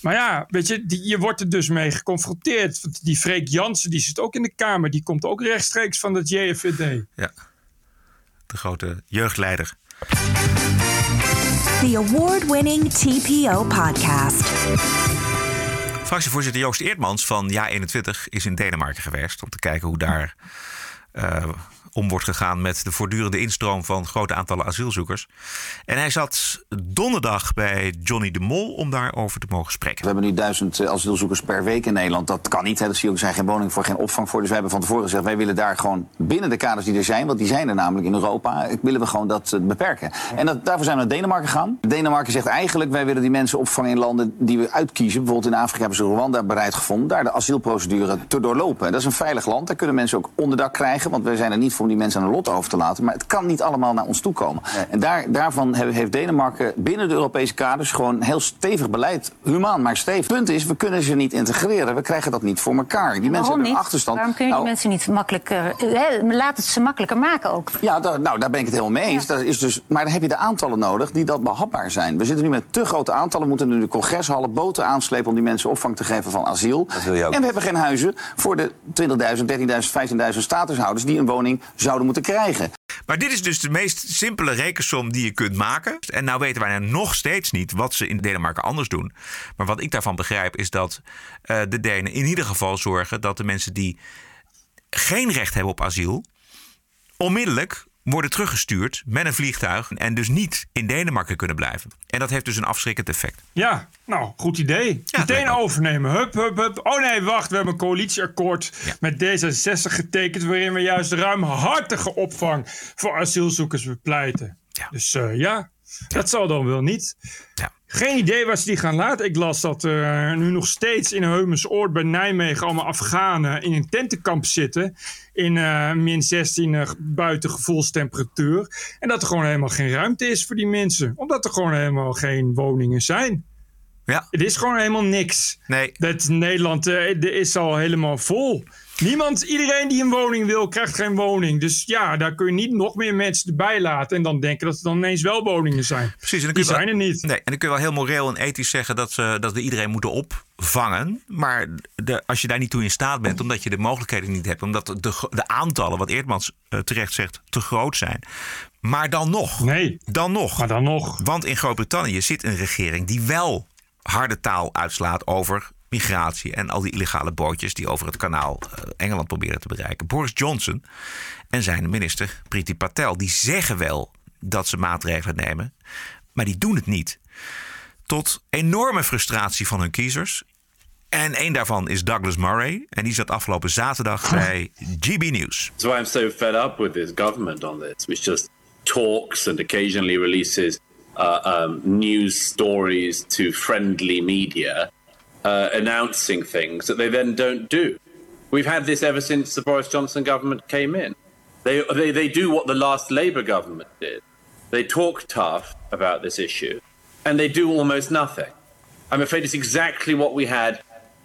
Maar ja, weet je, die, je wordt er dus mee geconfronteerd. Die Freek Jansen, die zit ook in de Kamer. Die komt ook rechtstreeks van het JFVD. Ja, de grote jeugdleider. The award-winning TPO podcast. Fractievoorzitter Joost Eertmans van Ja21 is in Denemarken geweest om te kijken hoe daar uh, om wordt gegaan met de voortdurende instroom van grote aantallen asielzoekers. En hij zat donderdag bij Johnny de Mol om daarover te mogen spreken. We hebben nu duizend eh, asielzoekers per week in Nederland. Dat kan niet. Hè. Dat zie je ook. Er zijn geen woningen voor, geen opvang voor. Dus wij hebben van tevoren gezegd, wij willen daar gewoon binnen de kaders die er zijn, want die zijn er namelijk in Europa, willen we gewoon dat eh, beperken. En dat, daarvoor zijn we naar Denemarken gegaan. Denemarken zegt eigenlijk, wij willen die mensen opvangen in landen die we uitkiezen. Bijvoorbeeld in Afrika hebben ze Rwanda bereid gevonden, daar de asielprocedure te doorlopen. En dat is een veilig land. Daar kunnen mensen ook onderdak krijgen, want wij zijn er niet voor om die mensen aan hun lot over te laten. Maar het kan niet allemaal naar ons toe komen. En daar, daarvan heeft Denemarken binnen de Europese kaders gewoon heel stevig beleid. Humaan, maar stevig. Het punt is, we kunnen ze niet integreren. We krijgen dat niet voor elkaar. Die mensen hebben een achterstand. Waarom kun je die Nou, mensen niet makkelijker... hè, laat het ze makkelijker maken ook. Ja, daar, nou, daar ben ik het helemaal mee eens. Dat is dus, maar dan heb je de aantallen nodig die dat behapbaar zijn. We zitten nu met te grote aantallen. We moeten nu de congreshallen boten aanslepen om die mensen opvang te geven van asiel. wil je ook. En we hebben geen huizen voor de 20.000, 13.000, 15.000 statushouders die een woning zouden moeten krijgen. Maar dit is dus de meest simpele rekensom die je kunt maken. En nou weten wij nog steeds niet wat ze in Denemarken anders doen. Maar wat ik daarvan begrijp is dat eh, de Denen in ieder geval zorgen dat de mensen die geen recht hebben op asiel onmiddellijk worden teruggestuurd met een vliegtuig en dus niet in Denemarken kunnen blijven. En dat heeft dus een afschrikkend effect. Ja, nou, goed idee. Meteen overnemen. Hup, hup, hup. Oh nee, wacht. We hebben een coalitieakkoord met D66 getekend... waarin we juist ruimhartige opvang voor asielzoekers bepleiten. Dus eh, ja, dat zal dan wel niet. Geen idee waar ze die gaan laten. Ik las dat er nu nog steeds in Heumensoord bij Nijmegen... allemaal Afghanen in een tentenkamp zitten... in eh, min 16 eh, buiten gevoelstemperatuur. En dat er gewoon helemaal geen ruimte is voor die mensen. Omdat er gewoon helemaal geen woningen zijn. Ja. Het is gewoon helemaal niks. Nee. Dat Nederland eh, de is al helemaal vol. Niemand, iedereen die een woning wil, krijgt geen woning. Dus ja, daar kun je niet nog meer mensen erbij laten. En dan denken dat er dan ineens wel woningen zijn. Precies, en dan die zijn er niet. Nee, en dan kun je wel heel moreel en ethisch zeggen dat, ze, dat we iedereen moeten opvangen. Maar de, als je daar niet toe in staat bent, omdat je de mogelijkheden niet hebt, omdat de, de aantallen, wat Eerdmans eh, terecht zegt, te groot zijn. Maar dan nog. Nee. Dan nog. Maar dan nog. Want in Groot-Brittannië zit een regering die wel harde taal uitslaat over migratie en al die illegale bootjes die over het kanaal eh, Engeland proberen te bereiken. Boris Johnson en zijn minister Priti Patel, die zeggen wel dat ze maatregelen nemen, maar die doen het niet. Tot enorme frustratie van hun kiezers. En één daarvan is Douglas Murray. En die zat afgelopen zaterdag bij GB News. That's why I'm so fed up with this government on this, which just talks and occasionally releases uh, um, news stories to friendly media, uh, announcing things that they then don't do. We've had this ever since the Boris Johnson government came in. They, they, they do what the last Labour government did. They talk tough about this issue, and they do almost nothing. I'm afraid it's exactly what we had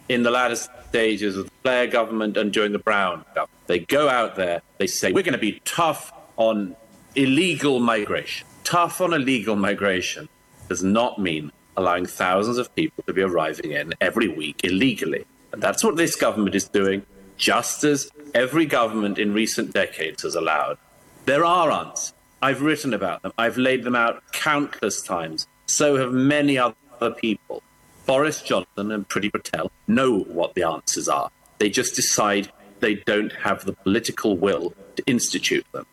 in the latter stages of the Blair government and during the Brown government. They go out there, they say, we're going to be tough on illegal migration. Tough on illegal migration does not mean allowing thousands of people to be arriving in every week illegally. And that's what this government is doing, just as every government in recent decades has allowed. There are answers. I've written about them. I've laid them out countless times. So have many other people. Boris Johnson and Priti Patel know what the answers are. They just decide they don't have the political will to institute them.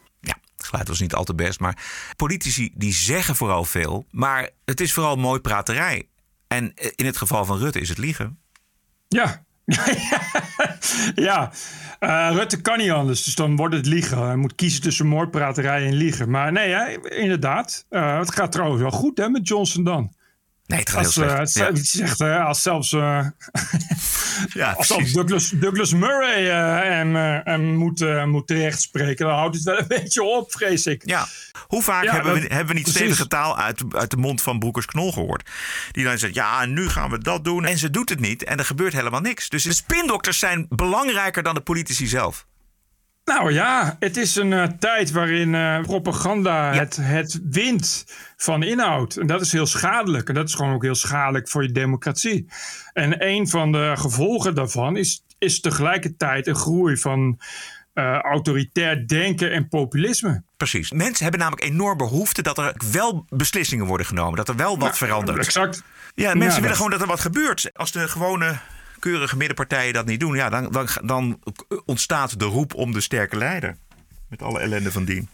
Geluid was niet al te best, maar politici die zeggen vooral veel. Maar het is vooral mooi praterij. En in het geval van Rutte is het liegen. Ja. [laughs] ja, Eh, Rutte kan niet anders, dus dan wordt het liegen. Hij moet kiezen tussen moordpraterij en liegen. Maar nee, hè, inderdaad. Eh, het gaat trouwens wel goed hè, met Johnson dan. Nee, het gaat als, heel eh, slecht. het, Ja. het zegt, hè, als zelfs, eh, [laughs] Ja, als zelfs Douglas, Douglas Murray eh, hem, eh, hem moet, eh, moet terechtspreken, dan houdt het wel een [laughs] beetje op, vrees ik. Ja. Hoe vaak Ja, hebben, we, hebben we niet stevige taal uit, uit de mond van Broekers Knol gehoord? Die dan zegt, ja, nu gaan we dat doen. En ze doet het niet en er gebeurt helemaal niks. Dus de spindokters zijn belangrijker dan de politici zelf. Nou ja, het is een eh, tijd waarin eh, propaganda het, het wint van inhoud. En dat is heel schadelijk. En dat is gewoon ook heel schadelijk voor je democratie. En een van de gevolgen daarvan is, is tegelijkertijd een groei van eh, autoritair denken en populisme. Precies. Mensen hebben namelijk enorm behoefte dat er wel beslissingen worden genomen. Dat er wel wat verandert. Exact. Ja, mensen Ja, willen dat- gewoon dat er wat gebeurt. Als de gewone keurige middenpartijen dat niet doen, ja, dan, dan, dan ontstaat de roep om de sterke leider. Met alle ellende van dien.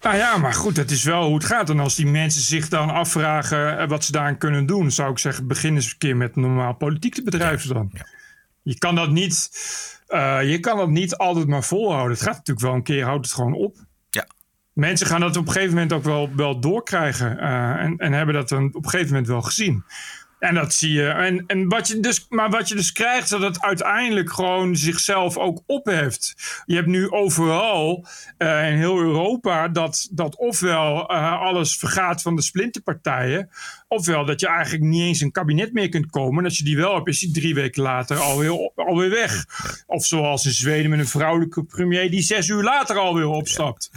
Nou ja, maar goed, dat is wel hoe het gaat. En als die mensen zich dan afvragen eh, wat ze daaraan kunnen doen, zou ik zeggen, begin eens een keer met normaal politiek te bedrijven dan. Je kan dat niet, eh, je kan dat niet altijd maar volhouden. Het gaat natuurlijk wel een keer, houdt het gewoon op. Ja. Mensen gaan dat op een gegeven moment ook wel, wel doorkrijgen. eh, en, en hebben dat dan op een gegeven moment wel gezien. En dat zie je. En, en wat je dus, maar wat je dus krijgt, dat het uiteindelijk gewoon zichzelf ook opheft. Je hebt nu overal eh, in heel Europa dat, dat ofwel eh, alles vergaat van de splinterpartijen. Ofwel dat je eigenlijk niet eens een kabinet meer kunt komen. En als je die wel hebt, is die drie weken later alweer, alweer weg. Of zoals in Zweden met een vrouwelijke premier die zes uur later alweer opstapt.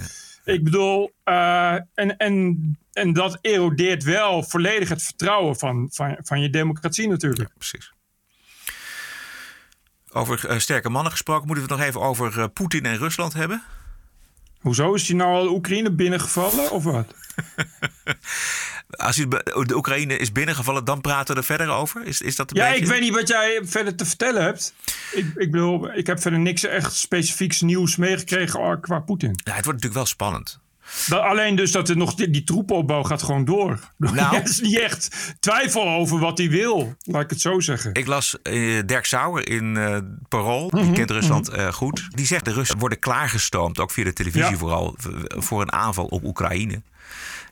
Ik bedoel, eh, en, en, en dat erodeert wel volledig het vertrouwen van, van, van je democratie natuurlijk. precies. Over eh, sterke mannen gesproken, moeten we het nog even over eh, Poetin en Rusland hebben? Hoezo is hij nou al Oekraïne binnengevallen of wat? [laughs] Als de Oekraïne is binnengevallen, dan praten we er verder over? Is, is dat een Ja, beetje... ik weet niet wat jij verder te vertellen hebt. Ik, ik bedoel, ik heb verder niks echt specifieks nieuws meegekregen oh, qua Poetin. Ja, het wordt natuurlijk wel spannend. Dat, alleen dus dat er nog die, die troepenopbouw gaat gewoon door. [laughs] Nou. Er is niet echt twijfel over wat hij wil, laat ik het zo zeggen. Ik las eh, Dirk Sauer in eh Parool, Mhm, die kent Rusland eh, goed. Die zegt de Russen worden klaargestoomd, ook via de televisie Ja. vooral, voor een aanval op Oekraïne.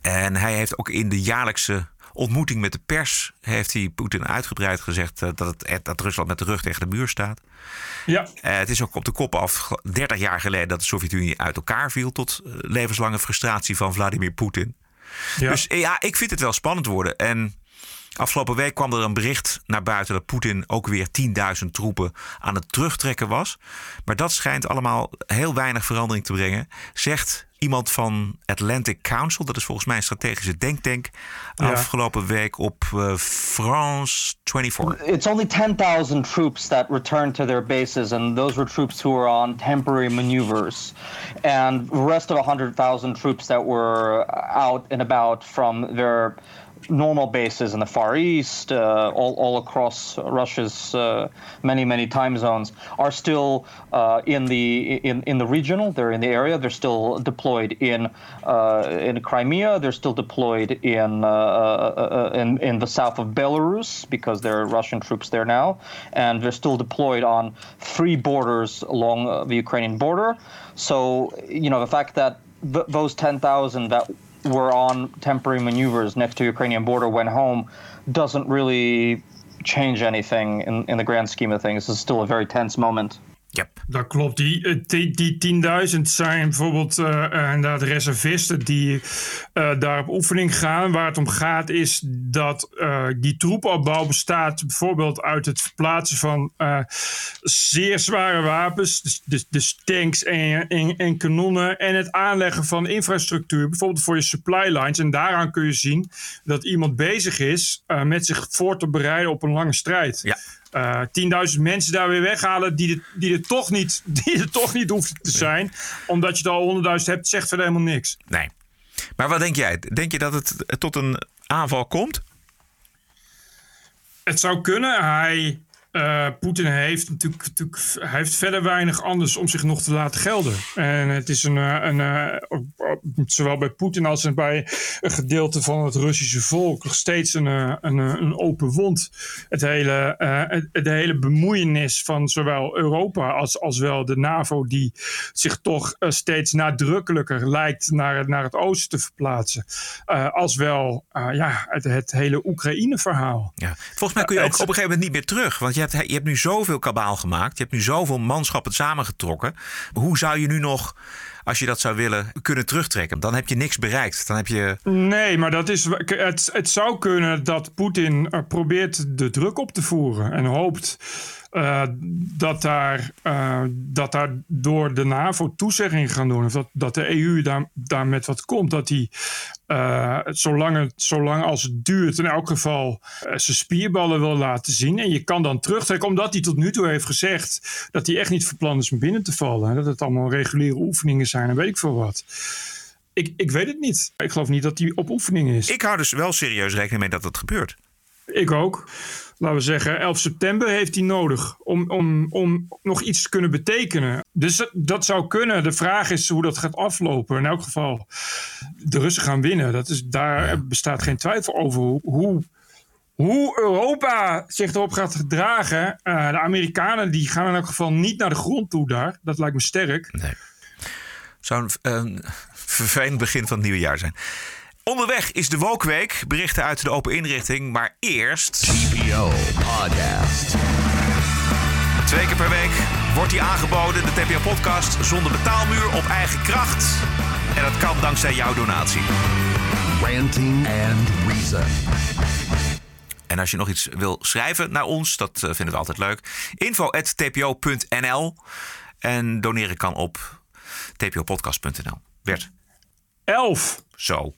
En hij heeft ook in de jaarlijkse ontmoeting met de pers... heeft hij Poetin uitgebreid gezegd eh, dat, het, eh, dat Rusland met de rug tegen de muur staat. Ja. Eh, het is ook op de kop af 30 jaar geleden dat de Sovjet-Unie uit elkaar viel... tot levenslange frustratie van Vladimir Poetin. Ja. Dus ja, ik vind het wel spannend worden. En afgelopen week kwam er een bericht naar buiten dat Poetin ook weer 10.000 troepen aan het terugtrekken was. Maar dat schijnt allemaal heel weinig verandering te brengen. Zegt iemand van Atlantic Council, dat is volgens mij een strategische denktank, Ja. afgelopen week op eh, France 24. It's only 10,000 troops that returned to their bases, and those were troops who were on temporary maneuvers. And the rest of 100,000 troops that were out and about from their normal bases in the Far East, uh, all, all across Russia's uh, many, many time zones, are still uh, in the in, in the regional. They're in the area. They're still deployed in uh, in Crimea. They're still deployed in, uh, uh, in in the south of Belarus because there are Russian troops there now, and they're still deployed on three borders along the Ukrainian border. So you know the fact that th- those ten thousand that were on temporary maneuvers next to Ukrainian border went home doesn't really change anything in, in the grand scheme of things. It's still a very tense moment. Dat klopt. Die, eh, die, die 10.000 zijn bijvoorbeeld eh, eh, inderdaad reservisten die daar op oefening gaan. Waar het om gaat is dat die troepenopbouw bestaat bijvoorbeeld uit het verplaatsen van zeer zware wapens. Dus, dus, dus tanks en, en, en kanonnen. En het aanleggen van infrastructuur. Bijvoorbeeld voor je supply lines. En daaraan kun je zien dat iemand bezig is met zich voor te bereiden op een lange strijd. Ja. Eh, 10.000 mensen daar weer weghalen die er, die, er toch niet, [laughs] die er toch niet hoeven te zijn. Omdat je er al 100.000 hebt, zegt verder helemaal niks. Nee. Maar wat denk jij? Denk je dat het tot een aanval komt? Het zou kunnen. Hij, eh, Poetin heeft natuurlijk, natuurlijk hij heeft verder weinig anders om zich nog te laten gelden. En het is een, eh, een eh, zowel bij Poetin als bij een gedeelte van het Russische volk nog steeds een, een, een open wond. Het hele, de hele bemoeienis van zowel Europa als, als wel de NAVO, die zich toch steeds nadrukkelijker lijkt naar, het- naar het oosten te verplaatsen. Als wel ja, het, het hele Oekraïne-verhaal. Ja. Volgens mij kun je ook op een gegeven moment niet meer terug. Want je je hebt nu zoveel kabaal gemaakt. Je hebt nu zoveel manschappen samengetrokken. Hoe zou je nu nog, als je dat zou willen, kunnen terugtrekken? Dan heb je niks bereikt. Dan heb je... Nee, maar dat is, het, het zou kunnen dat Poetin eh, probeert de druk op te voeren en hoopt eh, dat, daar, eh, dat daar door de NAVO toezeggingen gaan doen. Of dat, dat de EU daar, daar met wat komt. Dat hij, eh, zolang, het, zolang als het duurt, in elk geval zijn spierballen wil laten zien. En je kan dan terugtrekken, omdat hij tot nu toe heeft gezegd dat hij echt niet van plan is om binnen te vallen. En dat het allemaal reguliere oefeningen zijn en weet ik veel wat. Ik, ik weet het niet. Ik geloof niet dat hij op oefening is. Ik hou dus wel serieus rekening mee dat het gebeurt. Ik ook. Laten we zeggen, 11 september heeft hij nodig om, om, om nog iets te kunnen betekenen. Dus dat, zou kunnen. De vraag is hoe dat gaat aflopen. In elk geval, de Russen gaan winnen. Dat is, daar bestaat geen twijfel over hoe, hoe, Europa zich erop gaat gedragen. Uh, de Amerikanen die gaan in elk geval niet naar de grond toe daar. Dat lijkt me sterk. Nee. Zou een, een vervelend begin van het nieuwe jaar zijn. Onderweg is de Wokweek. Berichten uit de open inrichting. Maar eerst... TPO Podcast. Twee keer per week wordt die aangeboden. De TPO Podcast zonder betaalmuur op eigen kracht. En dat kan dankzij jouw donatie. Ranting and Reason. En als je nog iets wil schrijven naar ons, dat eh, vinden we altijd leuk. info.tpo.nl En doneren kan op tpopodcast.nl. Bert. Elf. Zo.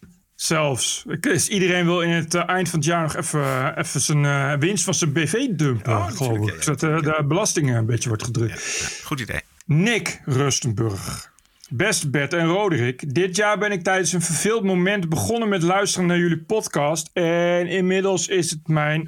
Zelfs. Dus iedereen wil in het uh, eind van het jaar nog even, even zijn uh, winst van zijn BV dumpen, Oh, geloof ik. Zodat de belasting een beetje wordt gedrukt. Goed idee. Nick Rustenburg. Beste Bert en Roderick, dit jaar ben ik tijdens een verveeld moment begonnen met luisteren naar jullie podcast. En inmiddels is het mijn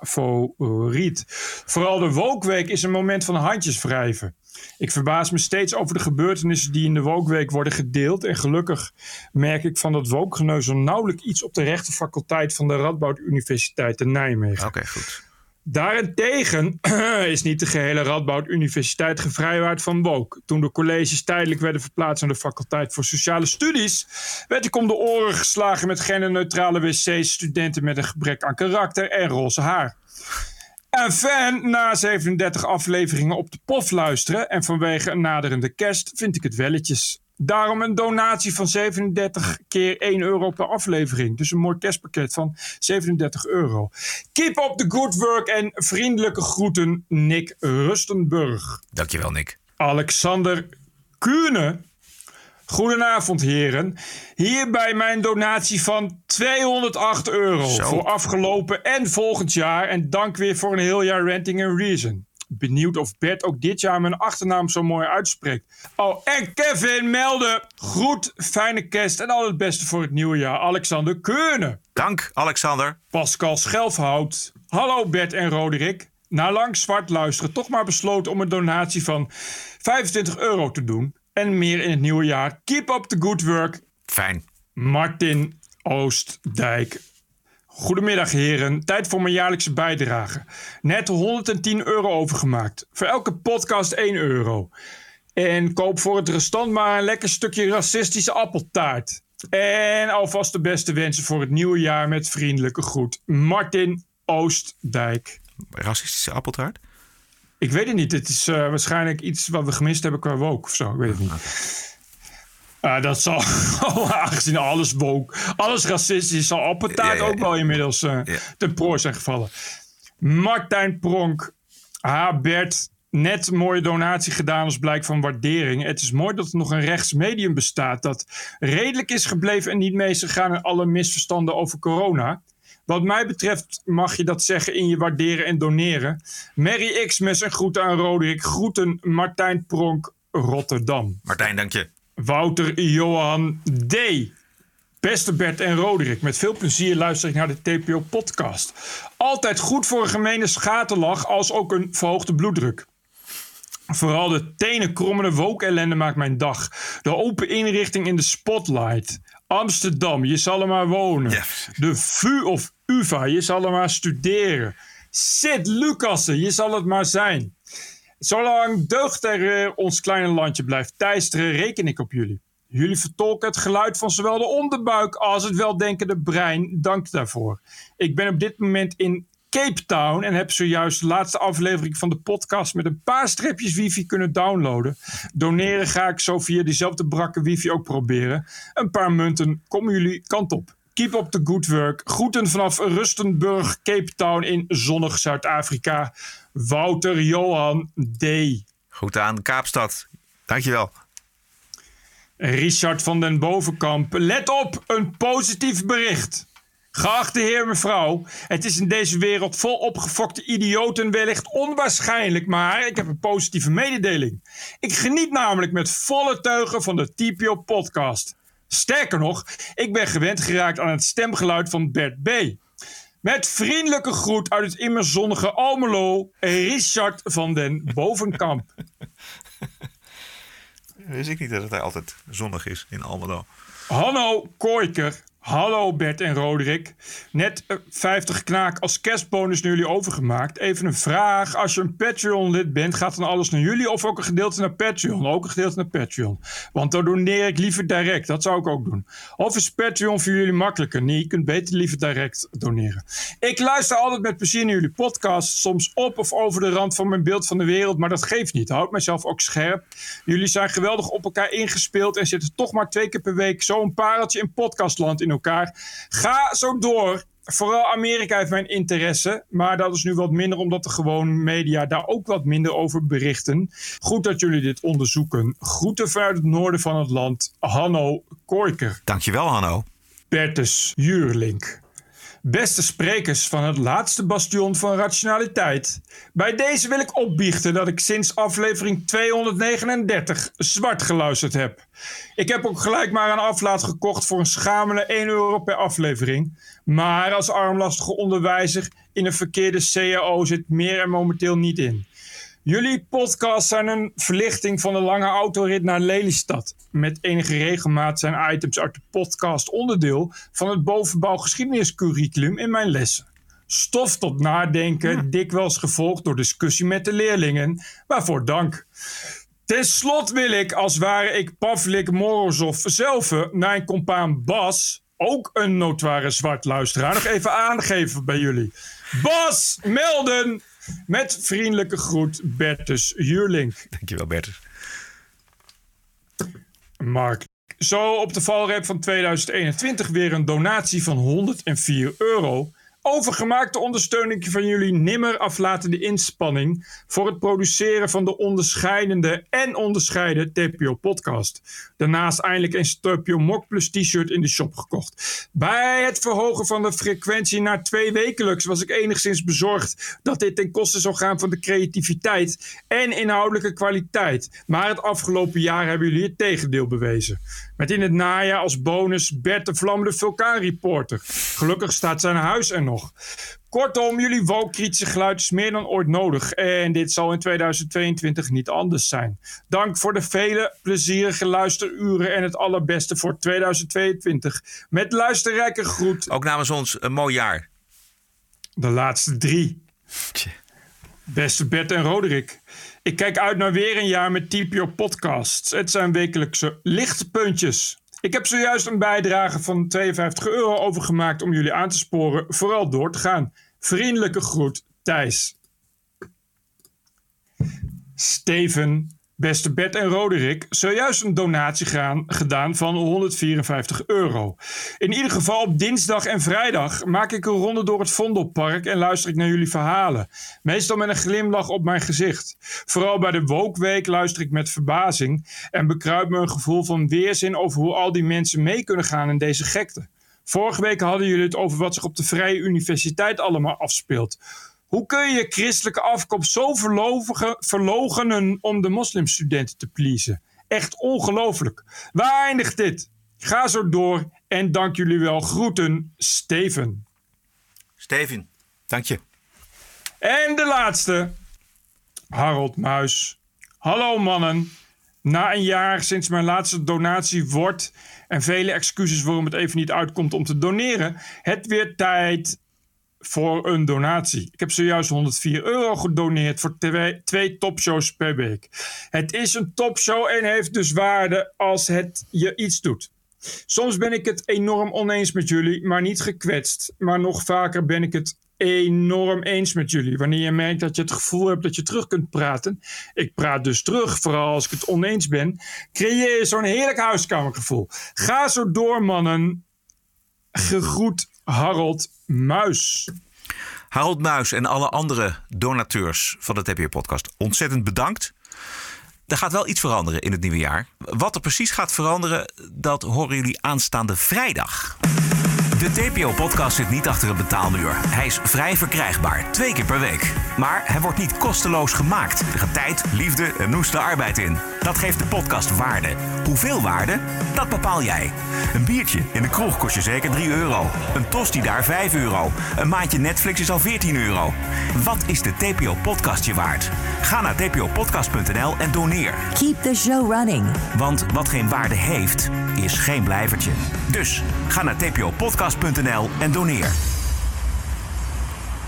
favoriet. Vooral de Wokweek is een moment van handjes wrijven. Ik verbaas me steeds over de gebeurtenissen die in de Wokweek worden gedeeld. En gelukkig merk ik van dat Wokgeneuzel nauwelijks iets op de rechtenfaculteit van de Radboud Universiteit in Nijmegen. Oké, goed. Daarentegen [clears throat] is niet de gehele Radboud Universiteit gevrijwaard van woke. Toen de colleges tijdelijk werden verplaatst naar de faculteit voor sociale studies, werd ik om de oren geslagen met genderneutrale wc's, studenten met een gebrek aan karakter en roze haar. En fan, na 37 afleveringen op de pof luisteren en vanwege een naderende kerst vind ik het welletjes. Daarom een donatie van 37 keer 1 euro per aflevering. Dus een mooi kerstpakket van 37 euro. Keep up the good work en vriendelijke groeten, Nick Rustenburg. Dankjewel, Nick. Alexander Kuhne. Goedenavond, heren. Hierbij mijn donatie van 208 euro Zo. voor afgelopen en volgend jaar. En dank weer voor een heel jaar Renting and Reason. Benieuwd of Bert ook dit jaar mijn achternaam zo mooi uitspreekt. Oh, en Kevin melden. Groet, fijne kerst en al het beste voor het nieuwe jaar. Alexander Keurne. Dank, Alexander. Pascal Schelfhout. Hallo Bert en Roderick. Na lang zwart luisteren toch maar besloten om een donatie van 25 euro te doen. En meer in het nieuwe jaar. Keep up the good work. Fijn. Martin Oostdijk. Goedemiddag heren, tijd voor mijn jaarlijkse bijdrage. Net 110 euro overgemaakt. Voor elke podcast 1 euro. En koop voor het restant maar een lekker stukje racistische appeltaart. En alvast de beste wensen voor het nieuwe jaar met vriendelijke groet. Martin Oostdijk. Racistische appeltaart? Ik weet het niet. Het is uh, waarschijnlijk iets wat we gemist hebben qua woke of zo. Ik weet het niet. Uh, dat zal, [laughs] aangezien alles woke, alles racistisch is, zal appeltaart Ja, ja, ja. ook wel inmiddels uh, ten prooi zijn gevallen. Martijn Pronk. Ha, Bert. Net een mooie donatie gedaan als blijk van waardering. Het is mooi dat er nog een rechtsmedium bestaat dat redelijk is gebleven en niet mee is gegaan in alle misverstanden over corona. Wat mij betreft mag je dat zeggen in je waarderen en doneren. Mary Xmas en groeten aan Roderick. Groeten Martijn Pronk, Rotterdam. Martijn, dank je. Wouter Johan D. Beste Bert en Roderick, met veel plezier luister ik naar de TPO-podcast. Altijd goed voor een gemene schaterlach, als ook een verhoogde bloeddruk. Vooral de tenenkrommende woke-ellende maakt mijn dag. De open inrichting in de spotlight. Amsterdam, je zal er maar wonen. De VU of UvA, je zal er maar studeren. Sid Lucassen, je zal het maar zijn. Zolang deugd er eh, ons kleine landje blijft teisteren, reken ik op jullie. Jullie vertolken het geluid van zowel de onderbuik als het weldenkende brein. Dank daarvoor. Ik ben op dit moment in Cape Town en heb zojuist de laatste aflevering van de podcast met een paar stripjes wifi kunnen downloaden. Doneren ga ik zo via diezelfde brakke wifi ook proberen. Een paar munten komen jullie kant op. Keep up the good work. Groeten vanaf Rustenburg, Cape Town in zonnig Zuid-Afrika. Wouter Johan D. Goed aan Kaapstad. Dankjewel. Richard van den Bovenkamp. Let op, een positief bericht. Geachte heer mevrouw, het is in deze wereld vol opgefokte idioten wellicht onwaarschijnlijk, maar ik heb een positieve mededeling. Ik geniet namelijk met volle teugen van de TPO podcast. Sterker nog, ik ben gewend geraakt aan het stemgeluid van Bert B. Met vriendelijke groet uit het immer zonnige Almelo, Richard van den Bovenkamp. [laughs] Wist ik niet dat het altijd zonnig is in Almelo. Hanno Kooiker. Hallo Bert en Roderick. Net eh, 50 knaak als kerstbonus naar jullie overgemaakt. Even een vraag. Als je een Patreon-lid bent, gaat dan alles naar jullie of ook een gedeelte naar Patreon? Ook een gedeelte naar Patreon. Want dan doneer ik liever direct. Dat zou ik ook doen. Of is Patreon voor jullie makkelijker? Nee, je kunt beter liever direct doneren. Ik luister altijd met plezier naar jullie podcast. Soms op of over de rand van mijn beeld van de wereld. Maar dat geeft niet. Houd mijzelf ook scherp. Jullie zijn geweldig op elkaar ingespeeld. En zitten toch maar twee keer per week zo'n pareltje in podcastland in elkaar. Ga zo door. Vooral Amerika heeft mijn interesse. Maar dat is nu wat minder omdat de gewone media daar ook wat minder over berichten. Goed dat jullie dit onderzoeken. Groeten vanuit het noorden van het land. Hanno Kooiker. Dankjewel, Hanno. Bertus Juurlink. Beste sprekers van het laatste bastion van rationaliteit. Bij deze wil ik opbiechten dat ik sinds aflevering 239 zwart geluisterd heb. Ik heb ook gelijk maar een aflaat gekocht voor een schamele 1 euro per aflevering. Maar als armlastige onderwijzer in een verkeerde CAO zit meer er momenteel niet in. Jullie podcasts zijn een verlichting van de lange autorit naar Lelystad. Met enige regelmaat zijn items uit de podcast onderdeel van het bovenbouw geschiedeniscurriculum in mijn lessen. Stof tot nadenken, dikwijls gevolgd door discussie met de leerlingen. Waarvoor dank. Ten slot wil ik, als ware ik Pavlik Morozov zelf, mijn compaan Bas, ook een notoire zwart luisteraar, nog even aangeven bij jullie. Bas, melden! Met vriendelijke groet, Bertus Juurlink. Dankjewel, Bertus. Mark. Zo op de valrep van 2021 weer een donatie van 104 euro. Overgemaakte ondersteuning van jullie nimmer aflatende inspanning voor het produceren van de onderscheidende en onderscheiden TPO-podcast. Daarnaast eindelijk een TPO Mok Plus t-shirt in de shop gekocht. Bij het verhogen van de frequentie naar twee wekelijks was ik enigszins bezorgd dat dit ten koste zou gaan van de creativiteit en inhoudelijke kwaliteit. Maar het afgelopen jaar hebben jullie het tegendeel bewezen. Met in het najaar als bonus Bert de Vlammende Vulkaanreporter. Gelukkig staat zijn huis er nog. Kortom, jullie woke-kritische geluid is meer dan ooit nodig. En dit zal in 2022 niet anders zijn. Dank voor de vele plezierige luisteruren en het allerbeste voor 2022. Met luisterrijke groet. Ook namens ons een mooi jaar. De laatste drie. Beste Bert en Roderick. Ik kijk uit naar weer een jaar met TPO podcasts. Het zijn wekelijkse lichtpuntjes. Ik heb zojuist een bijdrage van 52 euro overgemaakt om jullie aan te sporen vooral door te gaan. Vriendelijke groet, Thijs. Steven, beste Bert en Roderick, zojuist een donatie gedaan van 154 euro. In ieder geval op dinsdag en vrijdag maak ik een ronde door het Vondelpark en luister ik naar jullie verhalen. Meestal met een glimlach op mijn gezicht. Vooral bij de Wookweek luister ik met verbazing en bekruipt me een gevoel van weerzin over hoe al die mensen mee kunnen gaan in deze gekte. Vorige week hadden jullie het over wat zich op de Vrije Universiteit allemaal afspeelt. Hoe kun je christelijke afkomst zo verloochenen om de moslimstudenten te pleasen? Echt ongelooflijk. Waar eindigt dit? Ga zo door en dank jullie wel. Groeten, Steven. Steven, dank je. En de laatste, Harold Muis. Hallo mannen. Na een jaar sinds mijn laatste donatie wordt en vele excuses waarom het even niet uitkomt om te doneren, het weer tijd voor een donatie. Ik heb zojuist 104 euro gedoneerd voor twee, topshows per week. Het is een topshow en heeft dus waarde als het je iets doet. Soms ben ik het enorm oneens met jullie, maar niet gekwetst. Maar nog vaker ben ik het enorm eens met jullie. Wanneer je merkt dat je het gevoel hebt dat je terug kunt praten. Ik praat dus terug, vooral als ik het oneens ben. Creëer zo'n heerlijk huiskamergevoel. Ga zo door, mannen. Gegroet Harold Muis. Harold Muis en alle andere donateurs van de TPO-podcast, ontzettend bedankt. Er gaat wel iets veranderen in het nieuwe jaar. Wat er precies gaat veranderen, dat horen jullie aanstaande vrijdag. De TPO-podcast zit niet achter een betaalmuur. Hij is vrij verkrijgbaar, twee keer per week. Maar hij wordt niet kosteloos gemaakt. Er gaat tijd, liefde en noeste arbeid in. Dat geeft de podcast waarde. Hoeveel waarde? Dat bepaal jij. Een biertje in de kroeg kost je zeker 3 euro. Een tosti daar 5 euro. Een maandje Netflix is al 14 euro. Wat is de TPO podcast je waard? Ga naar tpopodcast.nl en doneer. Keep the show running. Want wat geen waarde heeft, is geen blijvertje. Dus ga naar tpopodcast.nl en doneer.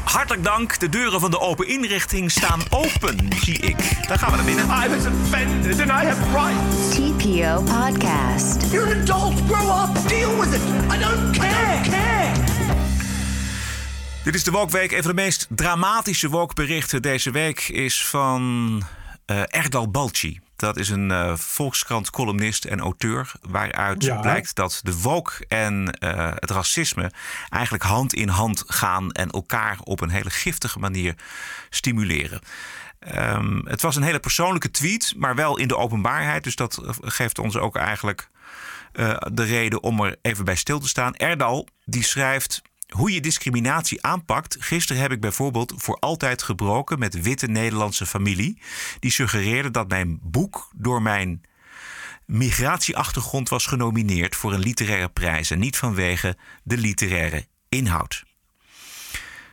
Hartelijk dank. De deuren van de open inrichting staan open, zie ik. Daar gaan we naar binnen. I was offended and I have rights. TPO Podcast. You're an adult. Grow up. Deal with it. I don't care. care. Dit is de Wokweek. Een van de meest dramatische wokberichten deze week is van eh, Erdal Balci. Dat is een eh, Volkskrant-columnist en auteur. Waaruit Ja. blijkt dat de woke en eh, het racisme eigenlijk hand in hand gaan. En elkaar op een hele giftige manier stimuleren. Ehm, het was een hele persoonlijke tweet, maar wel in de openbaarheid. Dus dat eh, geeft ons ook eigenlijk de reden om er even bij stil te staan. Erdal die schrijft. Hoe je discriminatie aanpakt. Gisteren heb ik bijvoorbeeld voor altijd gebroken met witte Nederlandse familie. Die suggereerde dat mijn boek door mijn migratieachtergrond was genomineerd voor een literaire prijs. En niet vanwege de literaire inhoud.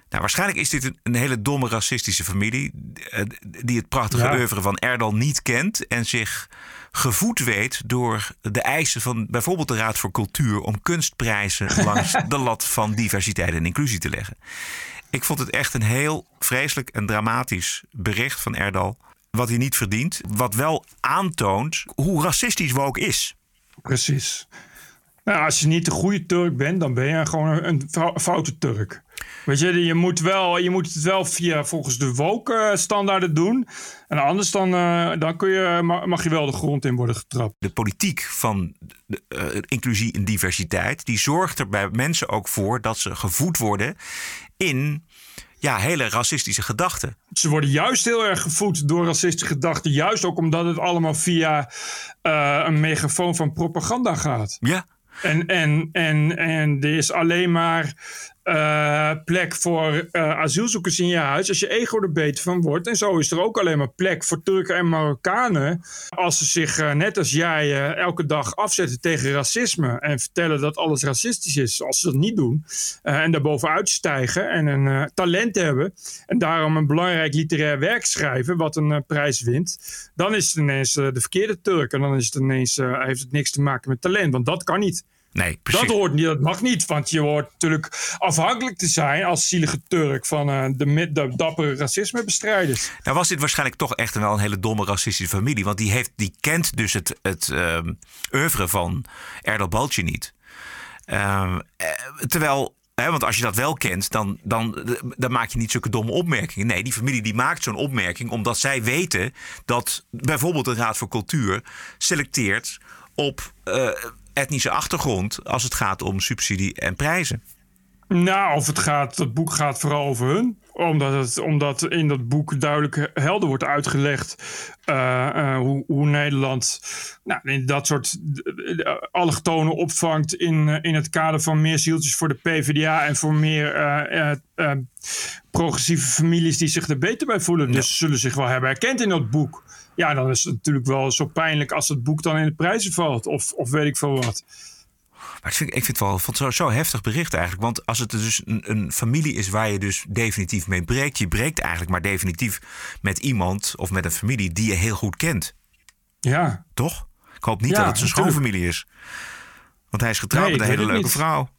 Nou, waarschijnlijk is dit een, een hele domme racistische familie. eh, die het prachtige Ja. oeuvre van Erdal niet kent. En zich gevoed weet door de eisen van bijvoorbeeld de Raad voor Cultuur. om kunstprijzen [laughs] langs de lat van diversiteit en inclusie te leggen. Ik vond het echt een heel vreselijk en dramatisch bericht van Erdal. Wat hij niet verdient. Wat wel aantoont hoe racistisch woke is. Precies. Nou, als je niet de goede Turk bent, dan ben je gewoon een, een fou- foute Turk. Weet je, je moet, wel, je moet het wel via volgens de woke-standaarden doen. En anders dan, eh, dan kun je, ma- mag je wel de grond in worden getrapt. de politiek van de, eh, inclusie en diversiteit, die zorgt er bij mensen ook voor dat ze gevoed worden in ja, hele racistische gedachten. Ze worden juist heel erg gevoed door racistische gedachten. Juist ook omdat het allemaal via eh, een megafoon van propaganda gaat. Ja. En, en, en, en er is alleen maar eh, plek voor eh, asielzoekers in je huis als je ego er beter van wordt. En zo is er ook alleen maar plek voor Turken en Marokkanen. Als ze zich eh, net als jij elke dag afzetten tegen racisme en vertellen dat alles racistisch is. Als ze dat niet doen en daarbovenuit stijgen en een talent hebben en daarom een belangrijk literair werk schrijven wat een prijs wint. Dan is het ineens de verkeerde Turk en dan is het ineens, heeft het niks te maken met talent. Want dat kan niet. Nee, precies. Dat, hoort niet, dat mag niet, want je hoort natuurlijk afhankelijk te zijn als zielige Turk van eh, de, de dappere racismebestrijders. Nou was dit waarschijnlijk toch echt wel een hele domme racistische familie. Want die, heeft, die kent dus het, het ehm, oeuvre van Erdal Balci niet. Ehm, eh, terwijl, hè, want als je dat wel kent, dan, dan, dan maak je niet zulke domme opmerkingen. Nee, die familie die maakt zo'n opmerking omdat zij weten dat bijvoorbeeld de Raad voor Cultuur selecteert op eh, etnische achtergrond als het gaat om subsidie en prijzen. Nou, of het gaat, dat boek gaat vooral over hun. Omdat, het, omdat in dat boek duidelijk helder wordt uitgelegd eh, eh, hoe, hoe Nederland nou, in dat soort uh, allochtonen opvangt in, in het kader van meer zieltjes voor de PvdA en voor meer progressieve families die zich er beter bij voelen. Dus ja. zullen zich wel hebben herkend in dat boek. Ja, dan is het natuurlijk wel zo pijnlijk als het boek dan in de prijzen valt. Of, of weet ik veel wat. Maar ik vind, ik vind het wel vond zo, zo heftig bericht eigenlijk. Want als het dus een, een, familie is waar je dus definitief mee breekt. Je breekt eigenlijk maar definitief met iemand of met een familie die je heel goed kent. Ja. Toch? Ik hoop niet ja, dat het zijn schoonfamilie is. Want hij is getrouwd nee, met een hele leuke niet. vrouw.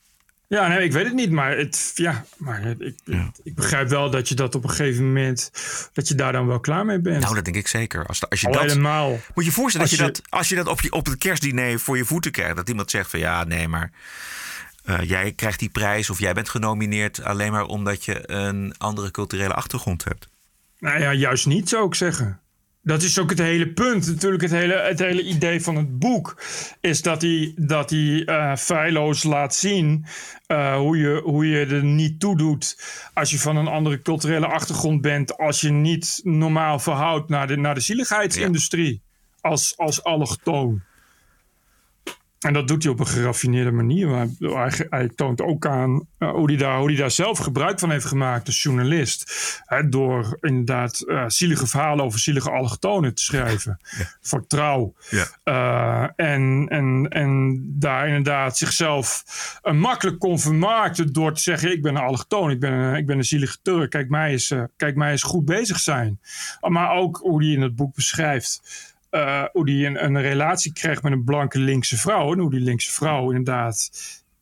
Ja, nee, ik weet het niet. Maar, het, ja, maar ik, ja. ik begrijp wel dat je dat op een gegeven moment... dat je daar dan wel klaar mee bent. Nou, dat denk ik zeker. Als, als je Al dat, helemaal. Moet je voorstellen als dat je, dat, als je dat op, je, op het kerstdiner voor je voeten krijgt... dat iemand zegt van ja, nee, maar... Uh, jij krijgt die prijs of jij bent genomineerd... alleen maar omdat je een andere culturele achtergrond hebt. Nou ja, juist niet zou ik zeggen. Dat is ook het hele punt. Natuurlijk, het hele, het hele idee van het boek is dat hij, dat hij uh, feilloos laat zien uh, hoe, je, hoe je er niet toe doet als je van een andere culturele achtergrond bent, als je niet normaal verhoudt naar de, naar de zieligheidsindustrie ja. als, als allochtoon. En dat doet hij op een geraffineerde manier. Maar hij, hij toont ook aan uh, hoe, hij daar, hoe hij daar zelf gebruik van heeft gemaakt als journalist. Hè, door inderdaad uh, zielige verhalen over zielige allochtonen te schrijven. [laughs] Ja. Voor trouw. Ja. Uh, en, en, en daar inderdaad zichzelf makkelijk kon vermarkten door te zeggen: Ik ben een allochtoon, ik ben een, ik ben een zielige Turk. Kijk mij, eens, kijk mij eens goed bezig zijn. Maar ook hoe hij in het boek beschrijft. Uh, hoe die een, een, relatie krijgt met een blanke linkse vrouw. En hoe die linkse vrouw inderdaad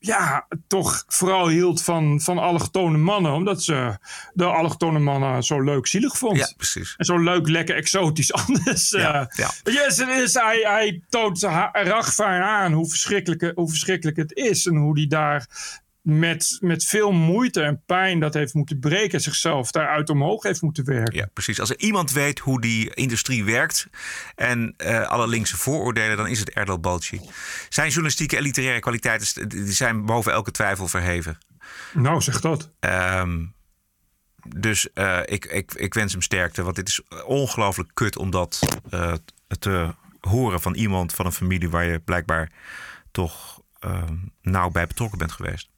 ja, toch vooral hield van, van allochtone mannen. Omdat ze de allochtone mannen zo leuk zielig vond. Ja, precies. En zo leuk, lekker exotisch [laughs] anders. Ja, uh, ja. Yes, is, hij, hij toont rachvaar aan hoe verschrikkelijk, hoe verschrikkelijk het is. En hoe die daar met, met veel moeite en pijn dat heeft moeten breken, zichzelf daaruit omhoog heeft moeten werken. Ja, precies. Als er iemand weet hoe die industrie werkt en uh, alle linkse vooroordelen, dan is het Erdal Balci. Zijn journalistieke en literaire kwaliteiten die zijn boven elke twijfel verheven. Nou, zeg dat. Um, dus uh, ik, ik, ik wens hem sterkte, want dit is ongelooflijk kut om dat uh, te horen van iemand van een familie waar je blijkbaar toch nauw bij betrokken bent geweest.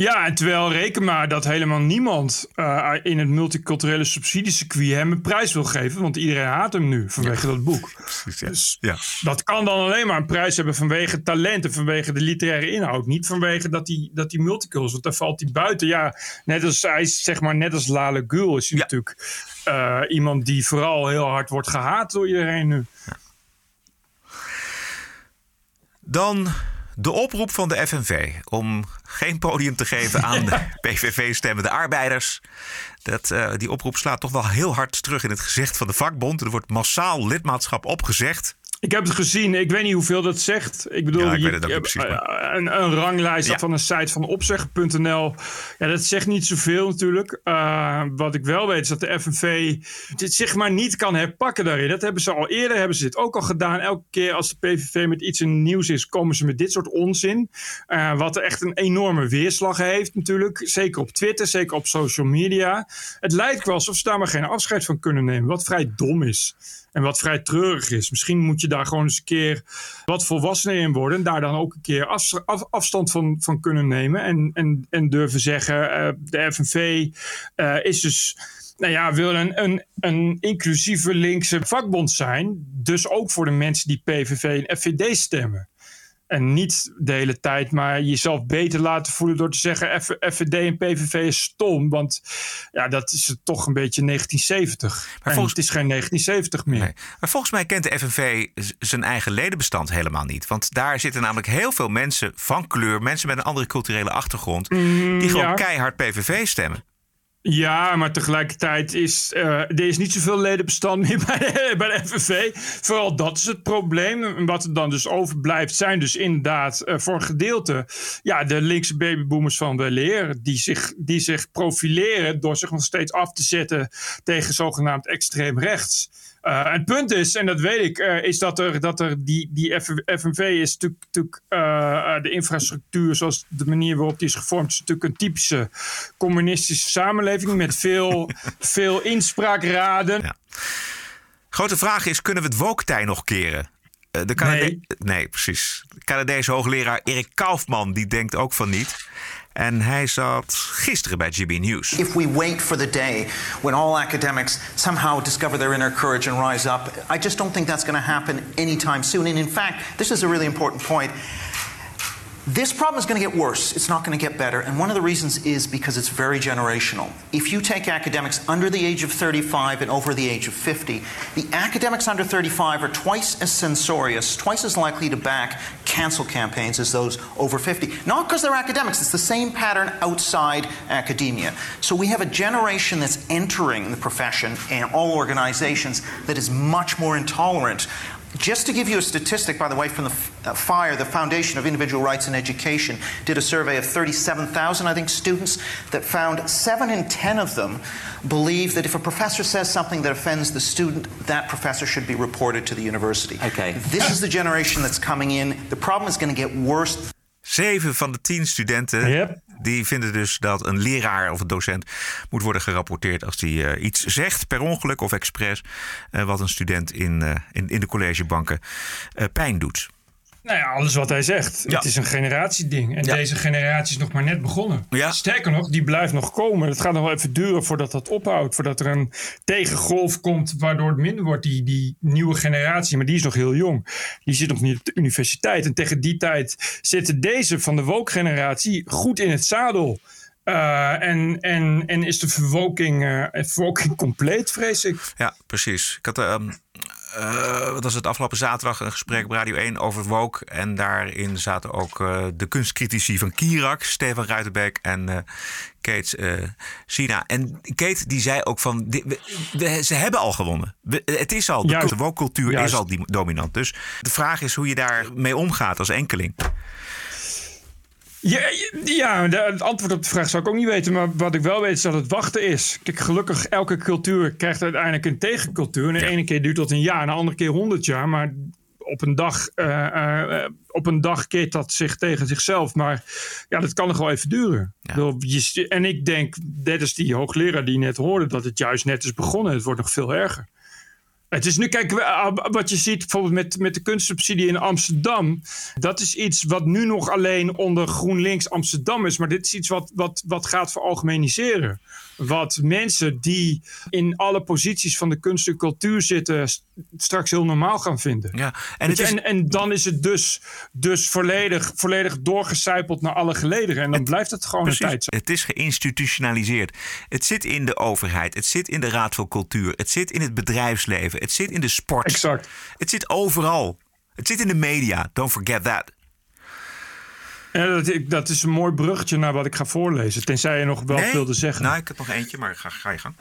Ja, en terwijl reken maar dat helemaal niemand uh, in het multiculturele subsidiecircuit hem een prijs wil geven. Want iedereen haat hem nu vanwege ja. dat boek. [laughs] Precies, ja. Dus ja. dat kan dan alleen maar een prijs hebben vanwege talent en vanwege de literaire inhoud. Niet vanwege dat hij, dat hij is, want daar valt hij buiten. Ja, net als hij is, zeg maar, net als Lale Gul is hij natuurlijk uh, iemand die vooral heel hard wordt gehaat door iedereen nu. Dan de oproep van de FNV om geen podium te geven aan [laughs] de PVV-stemmende arbeiders. Dat, uh, die oproep slaat toch wel heel hard terug in het gezicht van de vakbond. Er wordt massaal lidmaatschap opgezegd. Ik heb het gezien. Ik weet niet hoeveel dat zegt. Ik bedoel, ja, ik je, weet het ook precies, maar... een, een, ranglijst ja. van een site van opzeggen.nl. Ja, dat zegt niet zoveel natuurlijk. Uh, wat ik wel weet is dat de FNV dit zich maar niet kan herpakken daarin. Dat hebben ze al eerder, hebben ze dit ook al gedaan. Elke keer als de PVV met iets in nieuws is, komen ze met dit soort onzin. Uh, wat echt een enorme weerslag heeft natuurlijk. Zeker op Twitter, zeker op social media. Het lijkt wel alsof ze daar maar geen afscheid van kunnen nemen. Wat vrij dom is. En wat vrij treurig is. Misschien moet je daar gewoon eens een keer wat volwassener in worden. En daar dan ook een keer af, af, afstand van, van kunnen nemen. En, en, en durven zeggen: uh, de FNV uh, is dus. Nou ja, wil een, een, een inclusieve linkse vakbond zijn. Dus ook voor de mensen die PVV en FVD stemmen. En niet de hele tijd maar jezelf beter laten voelen door te zeggen FVD en PVV is stom. Want ja, dat is toch een beetje 1970. Maar volgens... het is geen 1970 meer. Nee. Maar volgens mij kent de FNV zijn eigen ledenbestand helemaal niet. Want daar zitten namelijk heel veel mensen van kleur, mensen met een andere culturele achtergrond, mm, die gewoon ja. keihard PVV stemmen. Ja, maar tegelijkertijd is uh, er is niet zoveel ledenbestand meer [laughs] bij de, bij de. Vooral dat is het probleem. Wat er dan dus overblijft zijn dus inderdaad uh, voor een gedeelte... ja, de linkse babyboomers van de leer... Die zich, die zich profileren door zich nog steeds af te zetten... tegen zogenaamd extreem rechts. Uh, het punt is, en dat weet ik, uh, is dat er, dat er die, die FNV is natuurlijk uh, de infrastructuur, zoals de manier waarop die is gevormd, is natuurlijk een typische communistische samenleving met veel, [laughs] veel inspraakraden. Ja. Grote vraag is, kunnen we het woktij nog keren? De Canade nee. nee, precies. De Canadese hoogleraar Erik Kaufman die denkt ook van niet. En hij zat gisteren bij GB News. If we wait for the day when all academics somehow discover their inner courage and rise up, I just don't think that's going to happen anytime soon. And in fact, this is a really important point. This problem is going to get worse. It's not going to get better. And one of the reasons is because it's very generational. If you take academics under the age of 35 and over the age of 50, the academics under 35 are twice as censorious, twice as likely to back cancel campaigns as those over 50. Not because they're academics, it's the same pattern outside academia. So we have a generation that's entering the profession and all organizations that is much more intolerant just to give you a statistic, by the way, from the uh, FIRE, the Foundation of Individual Rights in Education, did a survey of 37,000, I think, students that found 7 in 10 of them believe that if a professor says something that offends the student, that professor should be reported to the university. Okay. This is the generation that's coming in. The problem is going to get worse. Zeven van de tien studenten yep. Die vinden dus dat een leraar of een docent moet worden gerapporteerd als hij uh, iets zegt per ongeluk of expres uh, wat een student in, uh, in, in de collegebanken pijn doet. Nou ja, alles wat hij zegt. Ja. Het is een generatieding. En Ja. deze generatie is nog maar net begonnen. Ja. Sterker nog, die blijft nog komen. Het gaat nog wel even duren voordat dat ophoudt. Voordat er een tegengolf komt waardoor het minder wordt. Die, die nieuwe generatie, maar die is nog heel jong. Die zit nog niet op de universiteit. En tegen die tijd zitten deze van de woke-generatie goed in het zadel. Eh, en, en, en is de verwoking, eh, verwoking compleet, vrees ik. Ja, precies. Ik had, ehm, eh, wat was het afgelopen zaterdag, een gesprek op Radio 1 over woke. En daarin zaten ook eh, de kunstcritici van Kirak, Stefan Ruitenbeek en eh, Kate Sina. En Kate die zei ook van, di- we- we- ze hebben al gewonnen. We- het is al, de, Juist. de woke cultuur Juist. is al die, dominant. Dus de vraag is hoe je daarmee omgaat als enkeling. Ja, ja het antwoord op de vraag zou ik ook niet weten. Maar wat ik wel weet is dat het wachten is. Kijk, gelukkig elke cultuur krijgt uiteindelijk een tegencultuur. En de ene keer duurt dat een jaar en de andere keer honderd jaar. Maar op een dag, eh, eh, op een dag keert dat zich tegen zichzelf. Maar ja, dat kan nog wel even duren. En ik denk, net als die hoogleraar die net hoorde... dat het juist net is begonnen. Het wordt nog veel erger. Het is nu, kijk, eh, wat je ziet bijvoorbeeld met, met de kunstsubsidie in Amsterdam. Dat is iets wat nu nog alleen onder GroenLinks Amsterdam is. Maar dit is iets wat, wat, wat gaat veralgemeniseren. Wat mensen die in alle posities van de kunst en cultuur zitten. st- straks heel normaal gaan vinden. Ja, en, het is- en, en dan is het dus, dus volledig, volledig doorgecijpeld naar alle gelederen. En dan blijft het gewoon Precies. een tijd zo. Het is geïnstitutionaliseerd. Het zit in de overheid. Het zit in de Raad voor Cultuur. Het zit in het bedrijfsleven. Het zit in de sport. Exact. Het zit overal. Het zit in de media. Don't forget that. Ja, dat, ik- dat is een mooi bruggetje naar wat ik ga voorlezen. Tenzij je nog wel wat wilde zeggen. Nou, ik heb nog eentje, maar ga, ga je gang.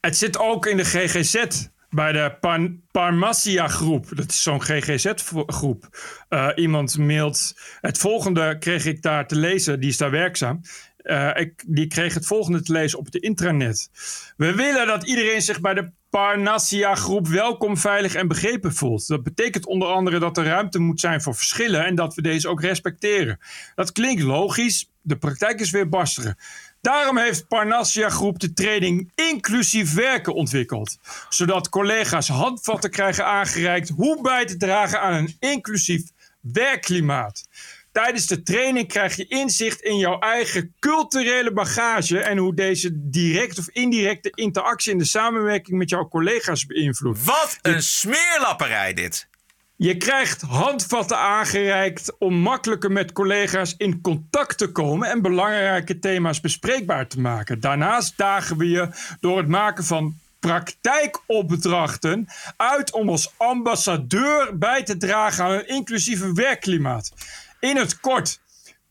Het zit ook in de GGZ. Bij de Pan Parmassia groep. Dat is zo'n GGZ-groep. Eh, iemand mailt. Het volgende kreeg ik daar te lezen. Die is daar werkzaam. Eh, ik, die kreeg het volgende te lezen op het intranet. We willen dat iedereen zich bij de Parnassia groep welkom, veilig en begrepen voelt. Dat betekent onder andere dat er ruimte moet zijn voor verschillen en dat we deze ook respecteren. Dat klinkt logisch, de praktijk is weer barstiger. Daarom heeft Parnassia Groep de training inclusief werken ontwikkeld. Zodat collega's handvatten krijgen aangereikt hoe bij te dragen aan een inclusief werkklimaat. Tijdens de training krijg je inzicht in jouw eigen culturele bagage en hoe deze direct of indirecte interactie in de samenwerking met jouw collega's beïnvloedt. Wat een smeerlapperij dit. Je krijgt handvatten aangereikt om makkelijker met collega's in contact te komen en belangrijke thema's bespreekbaar te maken. Daarnaast dagen we je door het maken van praktijkopdrachten uit om als ambassadeur bij te dragen aan een inclusieve werkklimaat. In het kort.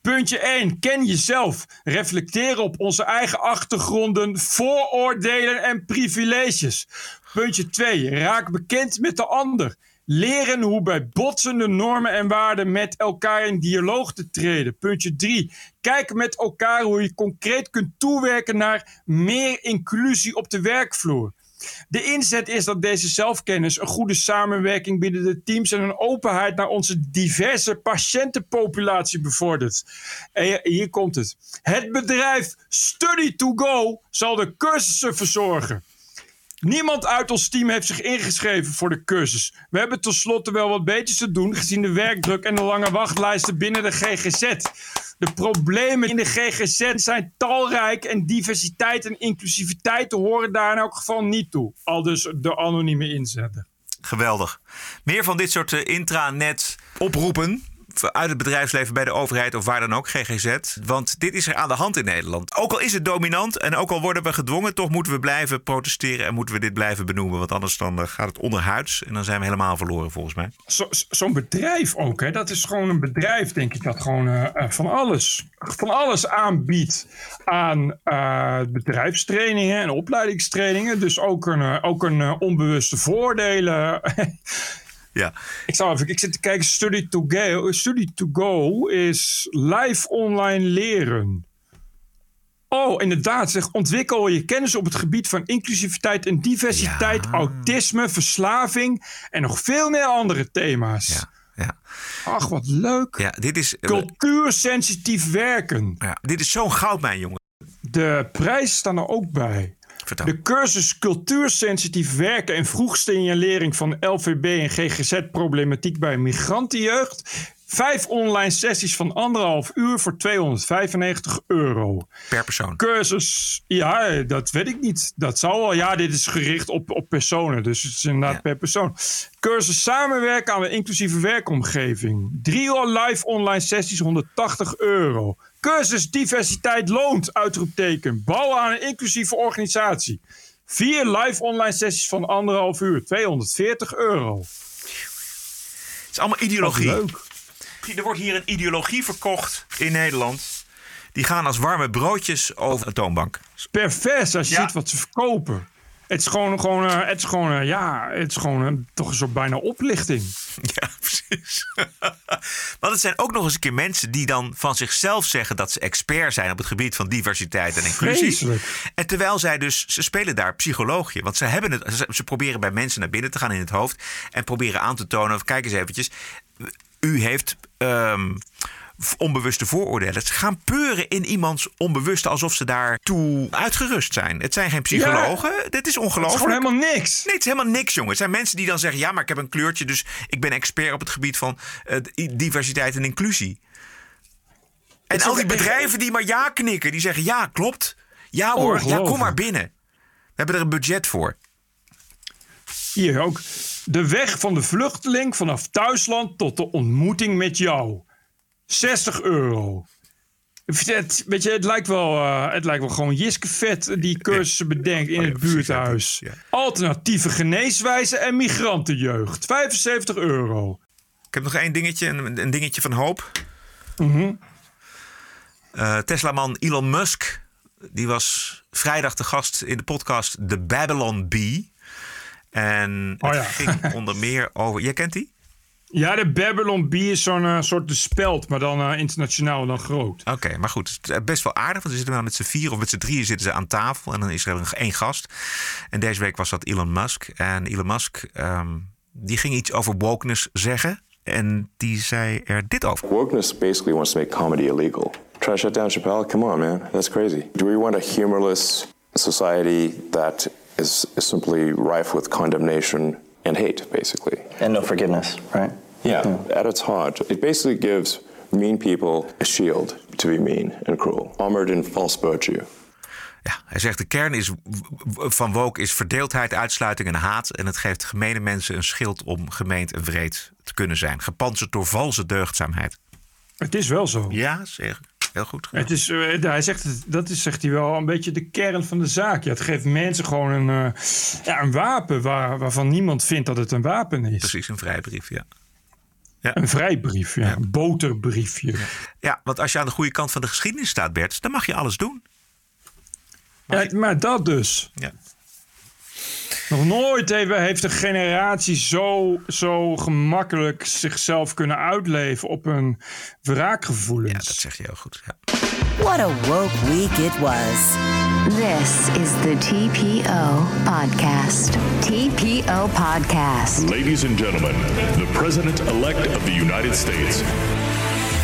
Puntje 1. Ken jezelf. Reflecteer op onze eigen achtergronden, vooroordelen en privileges. Puntje 2. Raak bekend met de ander. Leren hoe bij botsende normen en waarden met elkaar in dialoog te treden. Puntje 3. Kijk met elkaar hoe je concreet kunt toewerken naar meer inclusie op de werkvloer. De inzet is dat deze zelfkennis een goede samenwerking binnen de teams en een openheid naar onze diverse patiëntenpopulatie bevordert. En hier komt het. Het bedrijf Study to Go zal de cursussen verzorgen. Niemand uit ons team heeft zich ingeschreven voor de cursus. We hebben tenslotte wel wat beters te doen gezien de werkdruk en de lange wachtlijsten binnen de GGZ. De problemen in de GGZ zijn talrijk en diversiteit en inclusiviteit horen daar in elk geval niet toe. Al dus de anonieme inzetter. Geweldig. Meer van dit soort eh, intranet oproepen uit het bedrijfsleven bij de overheid of waar dan ook, GGZ. Want dit is er aan de hand in Nederland. Ook al is het dominant en ook al worden we gedwongen, toch moeten we blijven protesteren en moeten we dit blijven benoemen. Want anders dan eh, gaat het onderhuids en dan zijn we helemaal verloren volgens mij. Zo- zo- Zo'n bedrijf ook, hè? dat is gewoon een bedrijf, denk ik, dat gewoon eh, eh, van, alles, van alles aanbiedt aan bedrijfstrainingen en opleidingstrainingen. Dus ook een, ook een onbewuste voordelen. [laughs] Ja. Ik, zou even, ik zit te kijken, Study to, go, Study to Go is live online leren. Oh, inderdaad. Zeg, ontwikkel je kennis op het gebied van inclusiviteit en diversiteit, autisme, verslaving en nog veel meer andere thema's. Ja, ja. Ach, wat leuk. Ja, dit is, Cultuursensitief werken. ja, dit is zo'n goudmijn, jongen. De prijzen staan er ook bij. Vertel. De cursus Cultuursensitief werken en vroegste in je lering van LVB en GGZ-problematiek bij migrantenjeugd Vijf online sessies van anderhalf uur voor 295 euro. Per persoon. Cursus, ja, dat weet ik niet. Dat zal wel. Ja, dit is gericht op, op personen. Dus het is inderdaad per persoon. Cursus samenwerken aan een inclusieve werkomgeving. Drie live online sessies, 180 euro. Cursus diversiteit loont, uitroepteken. Bouwen aan een inclusieve organisatie. Vier live online sessies van anderhalf uur, 240 euro. Het is allemaal ideologie. Leuk. Er wordt hier een ideologie verkocht in Nederland. Die gaan als warme broodjes over de toonbank. Pervers als je Ja. ziet wat ze verkopen. Het is gewoon, gewoon, eh, het is gewoon eh, ja, het is gewoon eh, toch een soort bijna oplichting. [laughs] Ja, [laughs] Want het zijn ook nog eens een keer mensen die dan van zichzelf zeggen dat ze expert zijn op het gebied van diversiteit en inclusie. Vreselijk. En terwijl zij dus, ze spelen daar psycholoogje. Want ze, hebben het, ze, ze proberen bij mensen naar binnen te gaan in het hoofd. En proberen aan te tonen, of kijk eens eventjes. U heeft ehm, onbewuste vooroordelen. Ze gaan peuren in iemands onbewuste alsof ze daartoe uitgerust zijn. Het zijn geen psychologen. Dit is ongelooflijk. Het is gewoon helemaal niks. Nee, het is helemaal niks, jongen. Het zijn mensen die dan zeggen: ja, maar ik heb een kleurtje, dus ik ben expert op het gebied van eh, diversiteit en inclusie. En al die bedrijven die maar ja knikken, die zeggen: ja, klopt. Ja hoor, ja, kom maar binnen. We hebben er een budget voor. Hier ook. De weg van de vluchteling vanaf thuisland tot de ontmoeting met jou. 60 euro. Het, weet je, het lijkt wel, eh, het lijkt wel gewoon Jiske Vet die cursussen bedenkt in het buurthuis. Alternatieve geneeswijzen en migrantenjeugd. 75 euro. Ik heb nog één dingetje, een, een dingetje van hoop. Mhm. Eh, Tesla-man Elon Musk, die was vrijdag de gast in de podcast The Babylon Bee. En Oh het ging [laughs] onder meer over... Jij kent die? Ja, de Babylon Bee is zo'n eh, soort de speld, maar dan eh, internationaal dan groot. Oké, maar goed, het is best wel aardig. Want ze zitten wel met z'n vier of met z'n drieën zitten ze aan tafel. En dan is er één gast. En deze week was dat Elon Musk. En Elon Musk, ehm, die ging iets over wokeness zeggen. En die zei er dit over. Wokeness basically wants to make comedy illegal. Try to shut down Chappelle? Come on, man. That's crazy. Do we want a humorless society that is, is simply rife with condemnation and hate, basically? And no forgiveness, right? Yeah. At its heart, it basically gives mean people a shield to be mean and cruel, armored in false virtue. Ja, hij zegt de kern is, van woke is verdeeldheid, uitsluiting en haat. En het geeft gemene mensen een schild om gemeend en wreed te kunnen zijn. Gepantserd door valse deugdzaamheid. Het is wel zo. Ja, zeg. Heel goed. Het is, eh, hij zegt, het- dat is, zegt hij wel, een beetje de kern van de zaak. Ja, het geeft mensen gewoon een, eh, ja, een wapen waar, waarvan niemand vindt dat het een wapen is. Precies, een vrijbrief, ja. Een vrijbrief, ja. Een boterbriefje. Ja, want als je aan de goede kant van de geschiedenis staat, Bert, dan mag je alles doen. Ja, maar dat dus. Ja. Nog nooit heeft, heeft een generatie zo, zo gemakkelijk zichzelf kunnen uitleven op hun wraakgevoelens. Ja, dat zeg je heel goed. Ja. What a woke week it was. This is the TPO Podcast. TPO Podcast. Ladies and gentlemen, the President elect of the United States.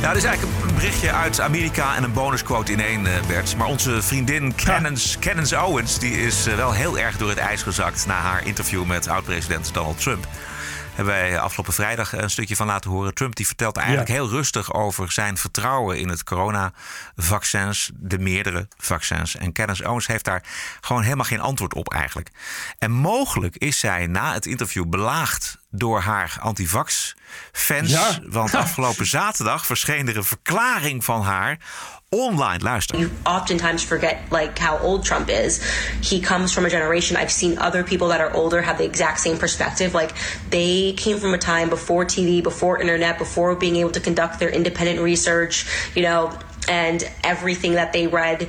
Nou, dit is eigenlijk een berichtje uit Amerika en een bonusquote in één, eh, Bert. Maar onze vriendin Cannons, Cannons Owens die is eh, wel heel erg door het ijs gezakt... na haar interview met oud-president Donald Trump. Hebben wij afgelopen vrijdag een stukje van laten horen. Trump die vertelt eigenlijk Ja. heel rustig over zijn vertrouwen in het coronavaccins, de meerdere vaccins. En Cannons Owens heeft daar gewoon helemaal geen antwoord op eigenlijk. En mogelijk is zij na het interview belaagd door haar antivax-fans. Ja. Want [laughs] afgelopen zaterdag verscheen er een verklaring van haar online. Luister. You oftentimes forget like how old Trump is. He comes from a generation I've seen other people that are older have the exact same perspective. Like they came from a time before TV, before internet, before being able to conduct their independent research, you know, and everything that they read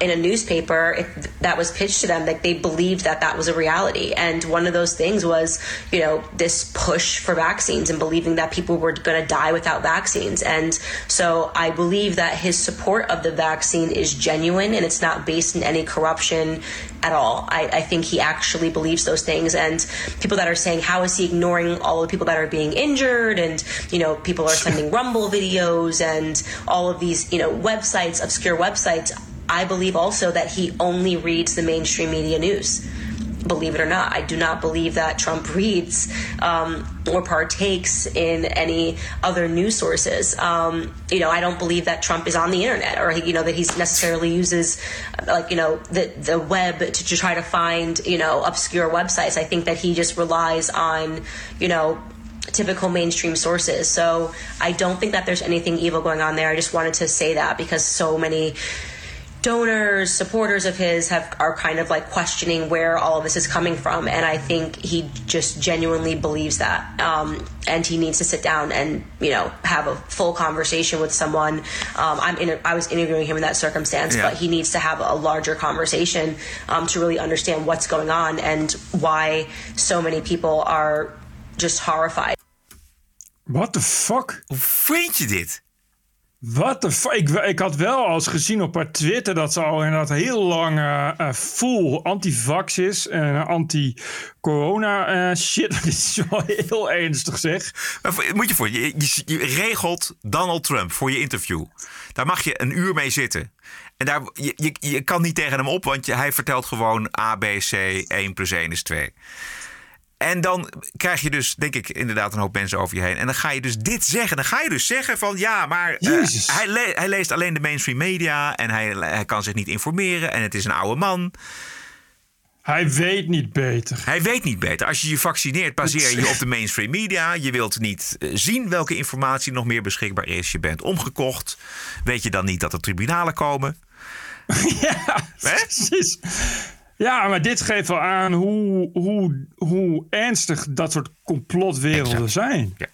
in a newspaper that was pitched to them like they believed that that was a reality. And one of those things was you know this push for vaccines and believing that people were going to die without vaccines. And so i believe that his support of the vaccine is genuine and it's not based in any corruption at all. I, I think he actually believes those things. And people that are saying how is he ignoring all the people that are being injured? And you know people are sending [laughs] rumble videos and all of these you know websites obscure websites I believe also that he only reads the mainstream media news. Believe it or not, I do not believe that Trump reads um, or partakes in any other news sources. Um, you know, I don't believe that Trump is on the internet or you know that he necessarily uses like you know the the web to, to try to find you know obscure websites. I think that he just relies on you know typical mainstream sources. So I don't think that there's anything evil going on there. I just wanted to say that because so many donors, supporters of his have are kind of like questioning where all of this is coming from, and I think he just genuinely believes that, um, and he needs to sit down and you know have a full conversation with someone. Um, I'm in, I was interviewing him in that circumstance, Yeah. but he needs to have a larger conversation um, to really understand what's going on and why so many people are just horrified. What the fuck? Hoe vind je dit? Wat de fuck? Ik, ik had wel als gezien op haar Twitter dat ze al inderdaad heel lang eh, full anti-vax is en anti-corona eh, shit. [laughs] Dit is wel heel ernstig zeg. Moet je voor, je, je, regelt Donald Trump voor je interview. Daar mag je een uur mee zitten. En daar, je, je, je kan niet tegen hem op, want hij vertelt gewoon A, B, C, 1 plus 1 is 2. En dan krijg je dus, denk ik, inderdaad een hoop mensen over je heen. En dan ga je dus dit zeggen. Dan ga je dus zeggen van, ja, maar eh, hij, le- hij leest alleen de mainstream media... en hij, hij kan zich niet informeren en het is een oude man. Hij weet niet beter. Hij weet niet beter. Als je je vaccineert, baseer je je op de mainstream media. Je wilt niet eh, zien welke informatie nog meer beschikbaar is. Je bent omgekocht. Weet je dan niet dat er tribunalen komen? [laughs] Precies. Ja, maar dit geeft wel aan hoe, hoe, hoe ernstig dat soort complotwerelden zijn. Ja.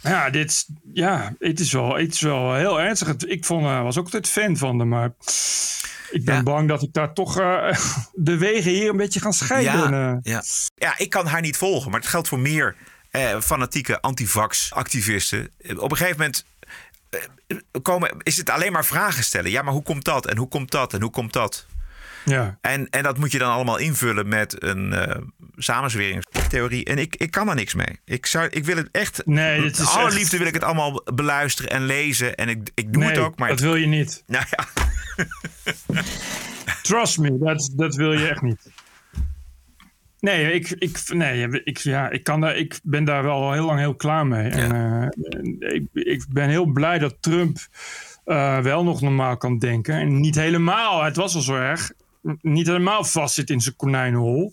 Ja, dit ja, het is wel, het is wel heel ernstig. Ik vond, eh, was ook altijd fan van hem, maar ik ben bang dat ik daar toch eh, [laughs] de wegen hier een beetje gaan scheiden. Ja, eh. ja. ja, ik kan haar niet volgen. Maar het geldt voor meer eh, fanatieke antivax-activisten. Op een gegeven moment komen, is het alleen maar vragen stellen. Ja, maar hoe komt dat? En hoe komt dat? En hoe komt dat? Ja. En, en dat moet je dan allemaal invullen met een eh samenzweringstheorie. En ik, ik kan daar niks mee. Ik, zou, ik wil het echt. Nee, dit is alle echt- liefde wil ik het allemaal beluisteren en lezen. En ik, ik doe nee, het ook. Maar dat wil je niet. [laughs] Nou ja. [laughs] Trust me, dat, dat wil je echt niet. Nee, ik, ik, nee ik, ja, ik, kan daar, ik ben daar wel heel lang heel klaar mee. En, eh, ik, ik ben heel blij dat Trump eh, wel nog normaal kan denken. En niet helemaal, het was al zo erg, niet helemaal vastzit in zijn konijnenhol.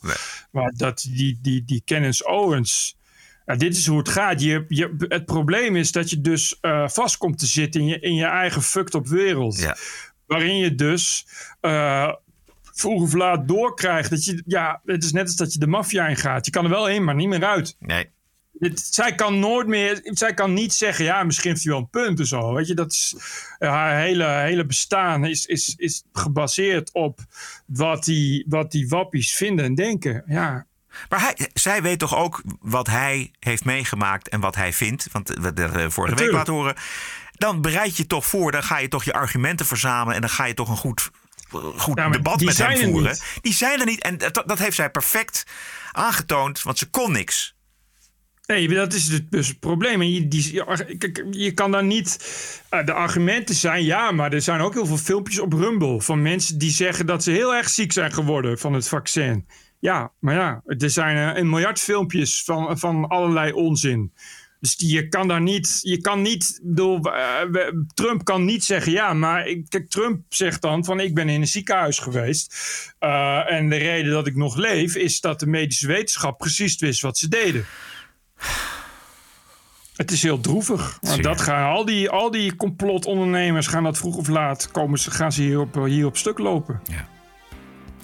Maar dat die, die, die Kenneth Owens... Ja, dit is hoe het gaat. Je, je, het probleem is dat je dus eh, vast komt te zitten in je, in je eigen fucked up wereld. Waarin je dus eh, vroeg of laat doorkrijgt dat je... Ja, het is net als dat je de maffia ingaat. Je kan er wel in, maar niet meer uit. Nee. Dit, zij kan nooit meer... Zij kan niet zeggen, ja, misschien heeft hij wel een punt en zo. Weet je, dat is... haar hele, hele bestaan is, is, is gebaseerd op wat die, wat die wappies vinden en denken. Ja, Maar hij, zij weet toch ook wat hij heeft meegemaakt en wat hij vindt. Want we hebben vorige week laten horen. Dan bereid je toch voor, dan ga je toch je argumenten verzamelen. En dan ga je toch een goed, goed Ja, debat met hem er voeren. Die zijn er niet. En dat, dat heeft zij perfect aangetoond, want ze kon niks. Nee, dat is dus- het probleem. En je, die, je, kan dan niet. eh, de argumenten zijn ja, maar er zijn ook heel veel filmpjes op Rumble van mensen die zeggen dat ze heel erg ziek zijn geworden van het vaccin. Ja, maar ja, er zijn eh, een miljard filmpjes van, van allerlei onzin. Dus die, je kan daar niet. Je kan niet. eh, Trump kan niet zeggen ja, maar ik, kijk, Trump zegt dan van ik ben in een ziekenhuis geweest. en de reden dat ik nog leef is dat de medische wetenschap precies wist wat ze deden. Het is heel droevig. Want dat gaan, al, die, al die complotondernemers gaan dat vroeg of laat komen, ze- gaan ze hier op, hier op stuk lopen.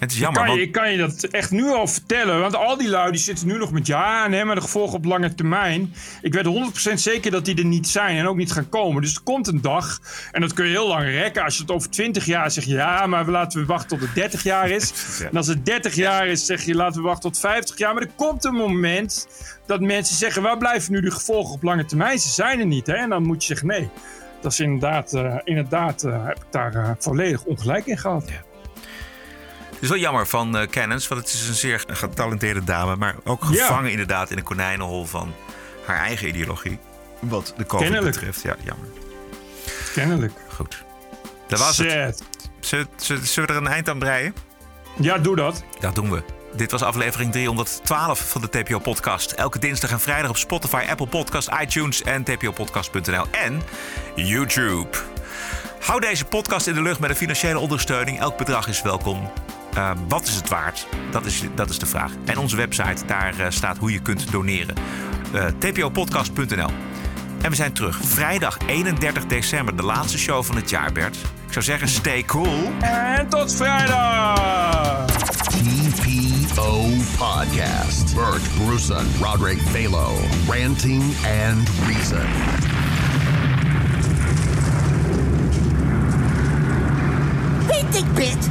Het is Ik jammer, kan, je, ik kan je dat echt nu al vertellen. Want al die lui die zitten nu nog met ja en maar de gevolgen op lange termijn. Ik weet 100% zeker dat die er niet zijn en ook niet gaan komen. Dus er komt een dag, en dat kun je heel lang rekken. Als je het over 20 jaar zegt, ja, maar laten we wachten tot het 30 jaar is. [laughs] En als het 30 jaar is, zeg je laten we wachten tot 50 jaar. Maar er komt een moment dat mensen zeggen, waar blijven nu de gevolgen op lange termijn? Ze zijn er niet. Hè? En dan moet je zeggen, nee. Dat is inderdaad, eh, inderdaad eh, heb ik daar eh, volledig ongelijk in gehad. het is wel jammer van Cannons, want het is een zeer getalenteerde dame, maar ook Ja. gevangen inderdaad in de konijnenhol van haar eigen ideologie. Wat de COVID Kennelijk. betreft. Ja, jammer. Kennelijk. Goed. Dat was het. Zullen, we er een eind aan breien? Ja, doe dat. Dat doen we. Dit was aflevering 312 van de TPO-podcast. Elke dinsdag en vrijdag op Spotify, Apple Podcast, iTunes en tpopodcast.nl en YouTube. Hou deze podcast in de lucht met een financiële ondersteuning. Elk bedrag is welkom. Eh, wat is het waard? Dat is, dat is de vraag. En onze website, daar eh, staat hoe je kunt doneren. Eh tpopodcast.nl En we zijn terug. Vrijdag 31 december, de laatste show van het jaar, Bert. Ik zou zeggen, stay cool. En tot vrijdag! TPO Podcast. Bert Bruson, Roderick Balo, ranting and reason. Big bit.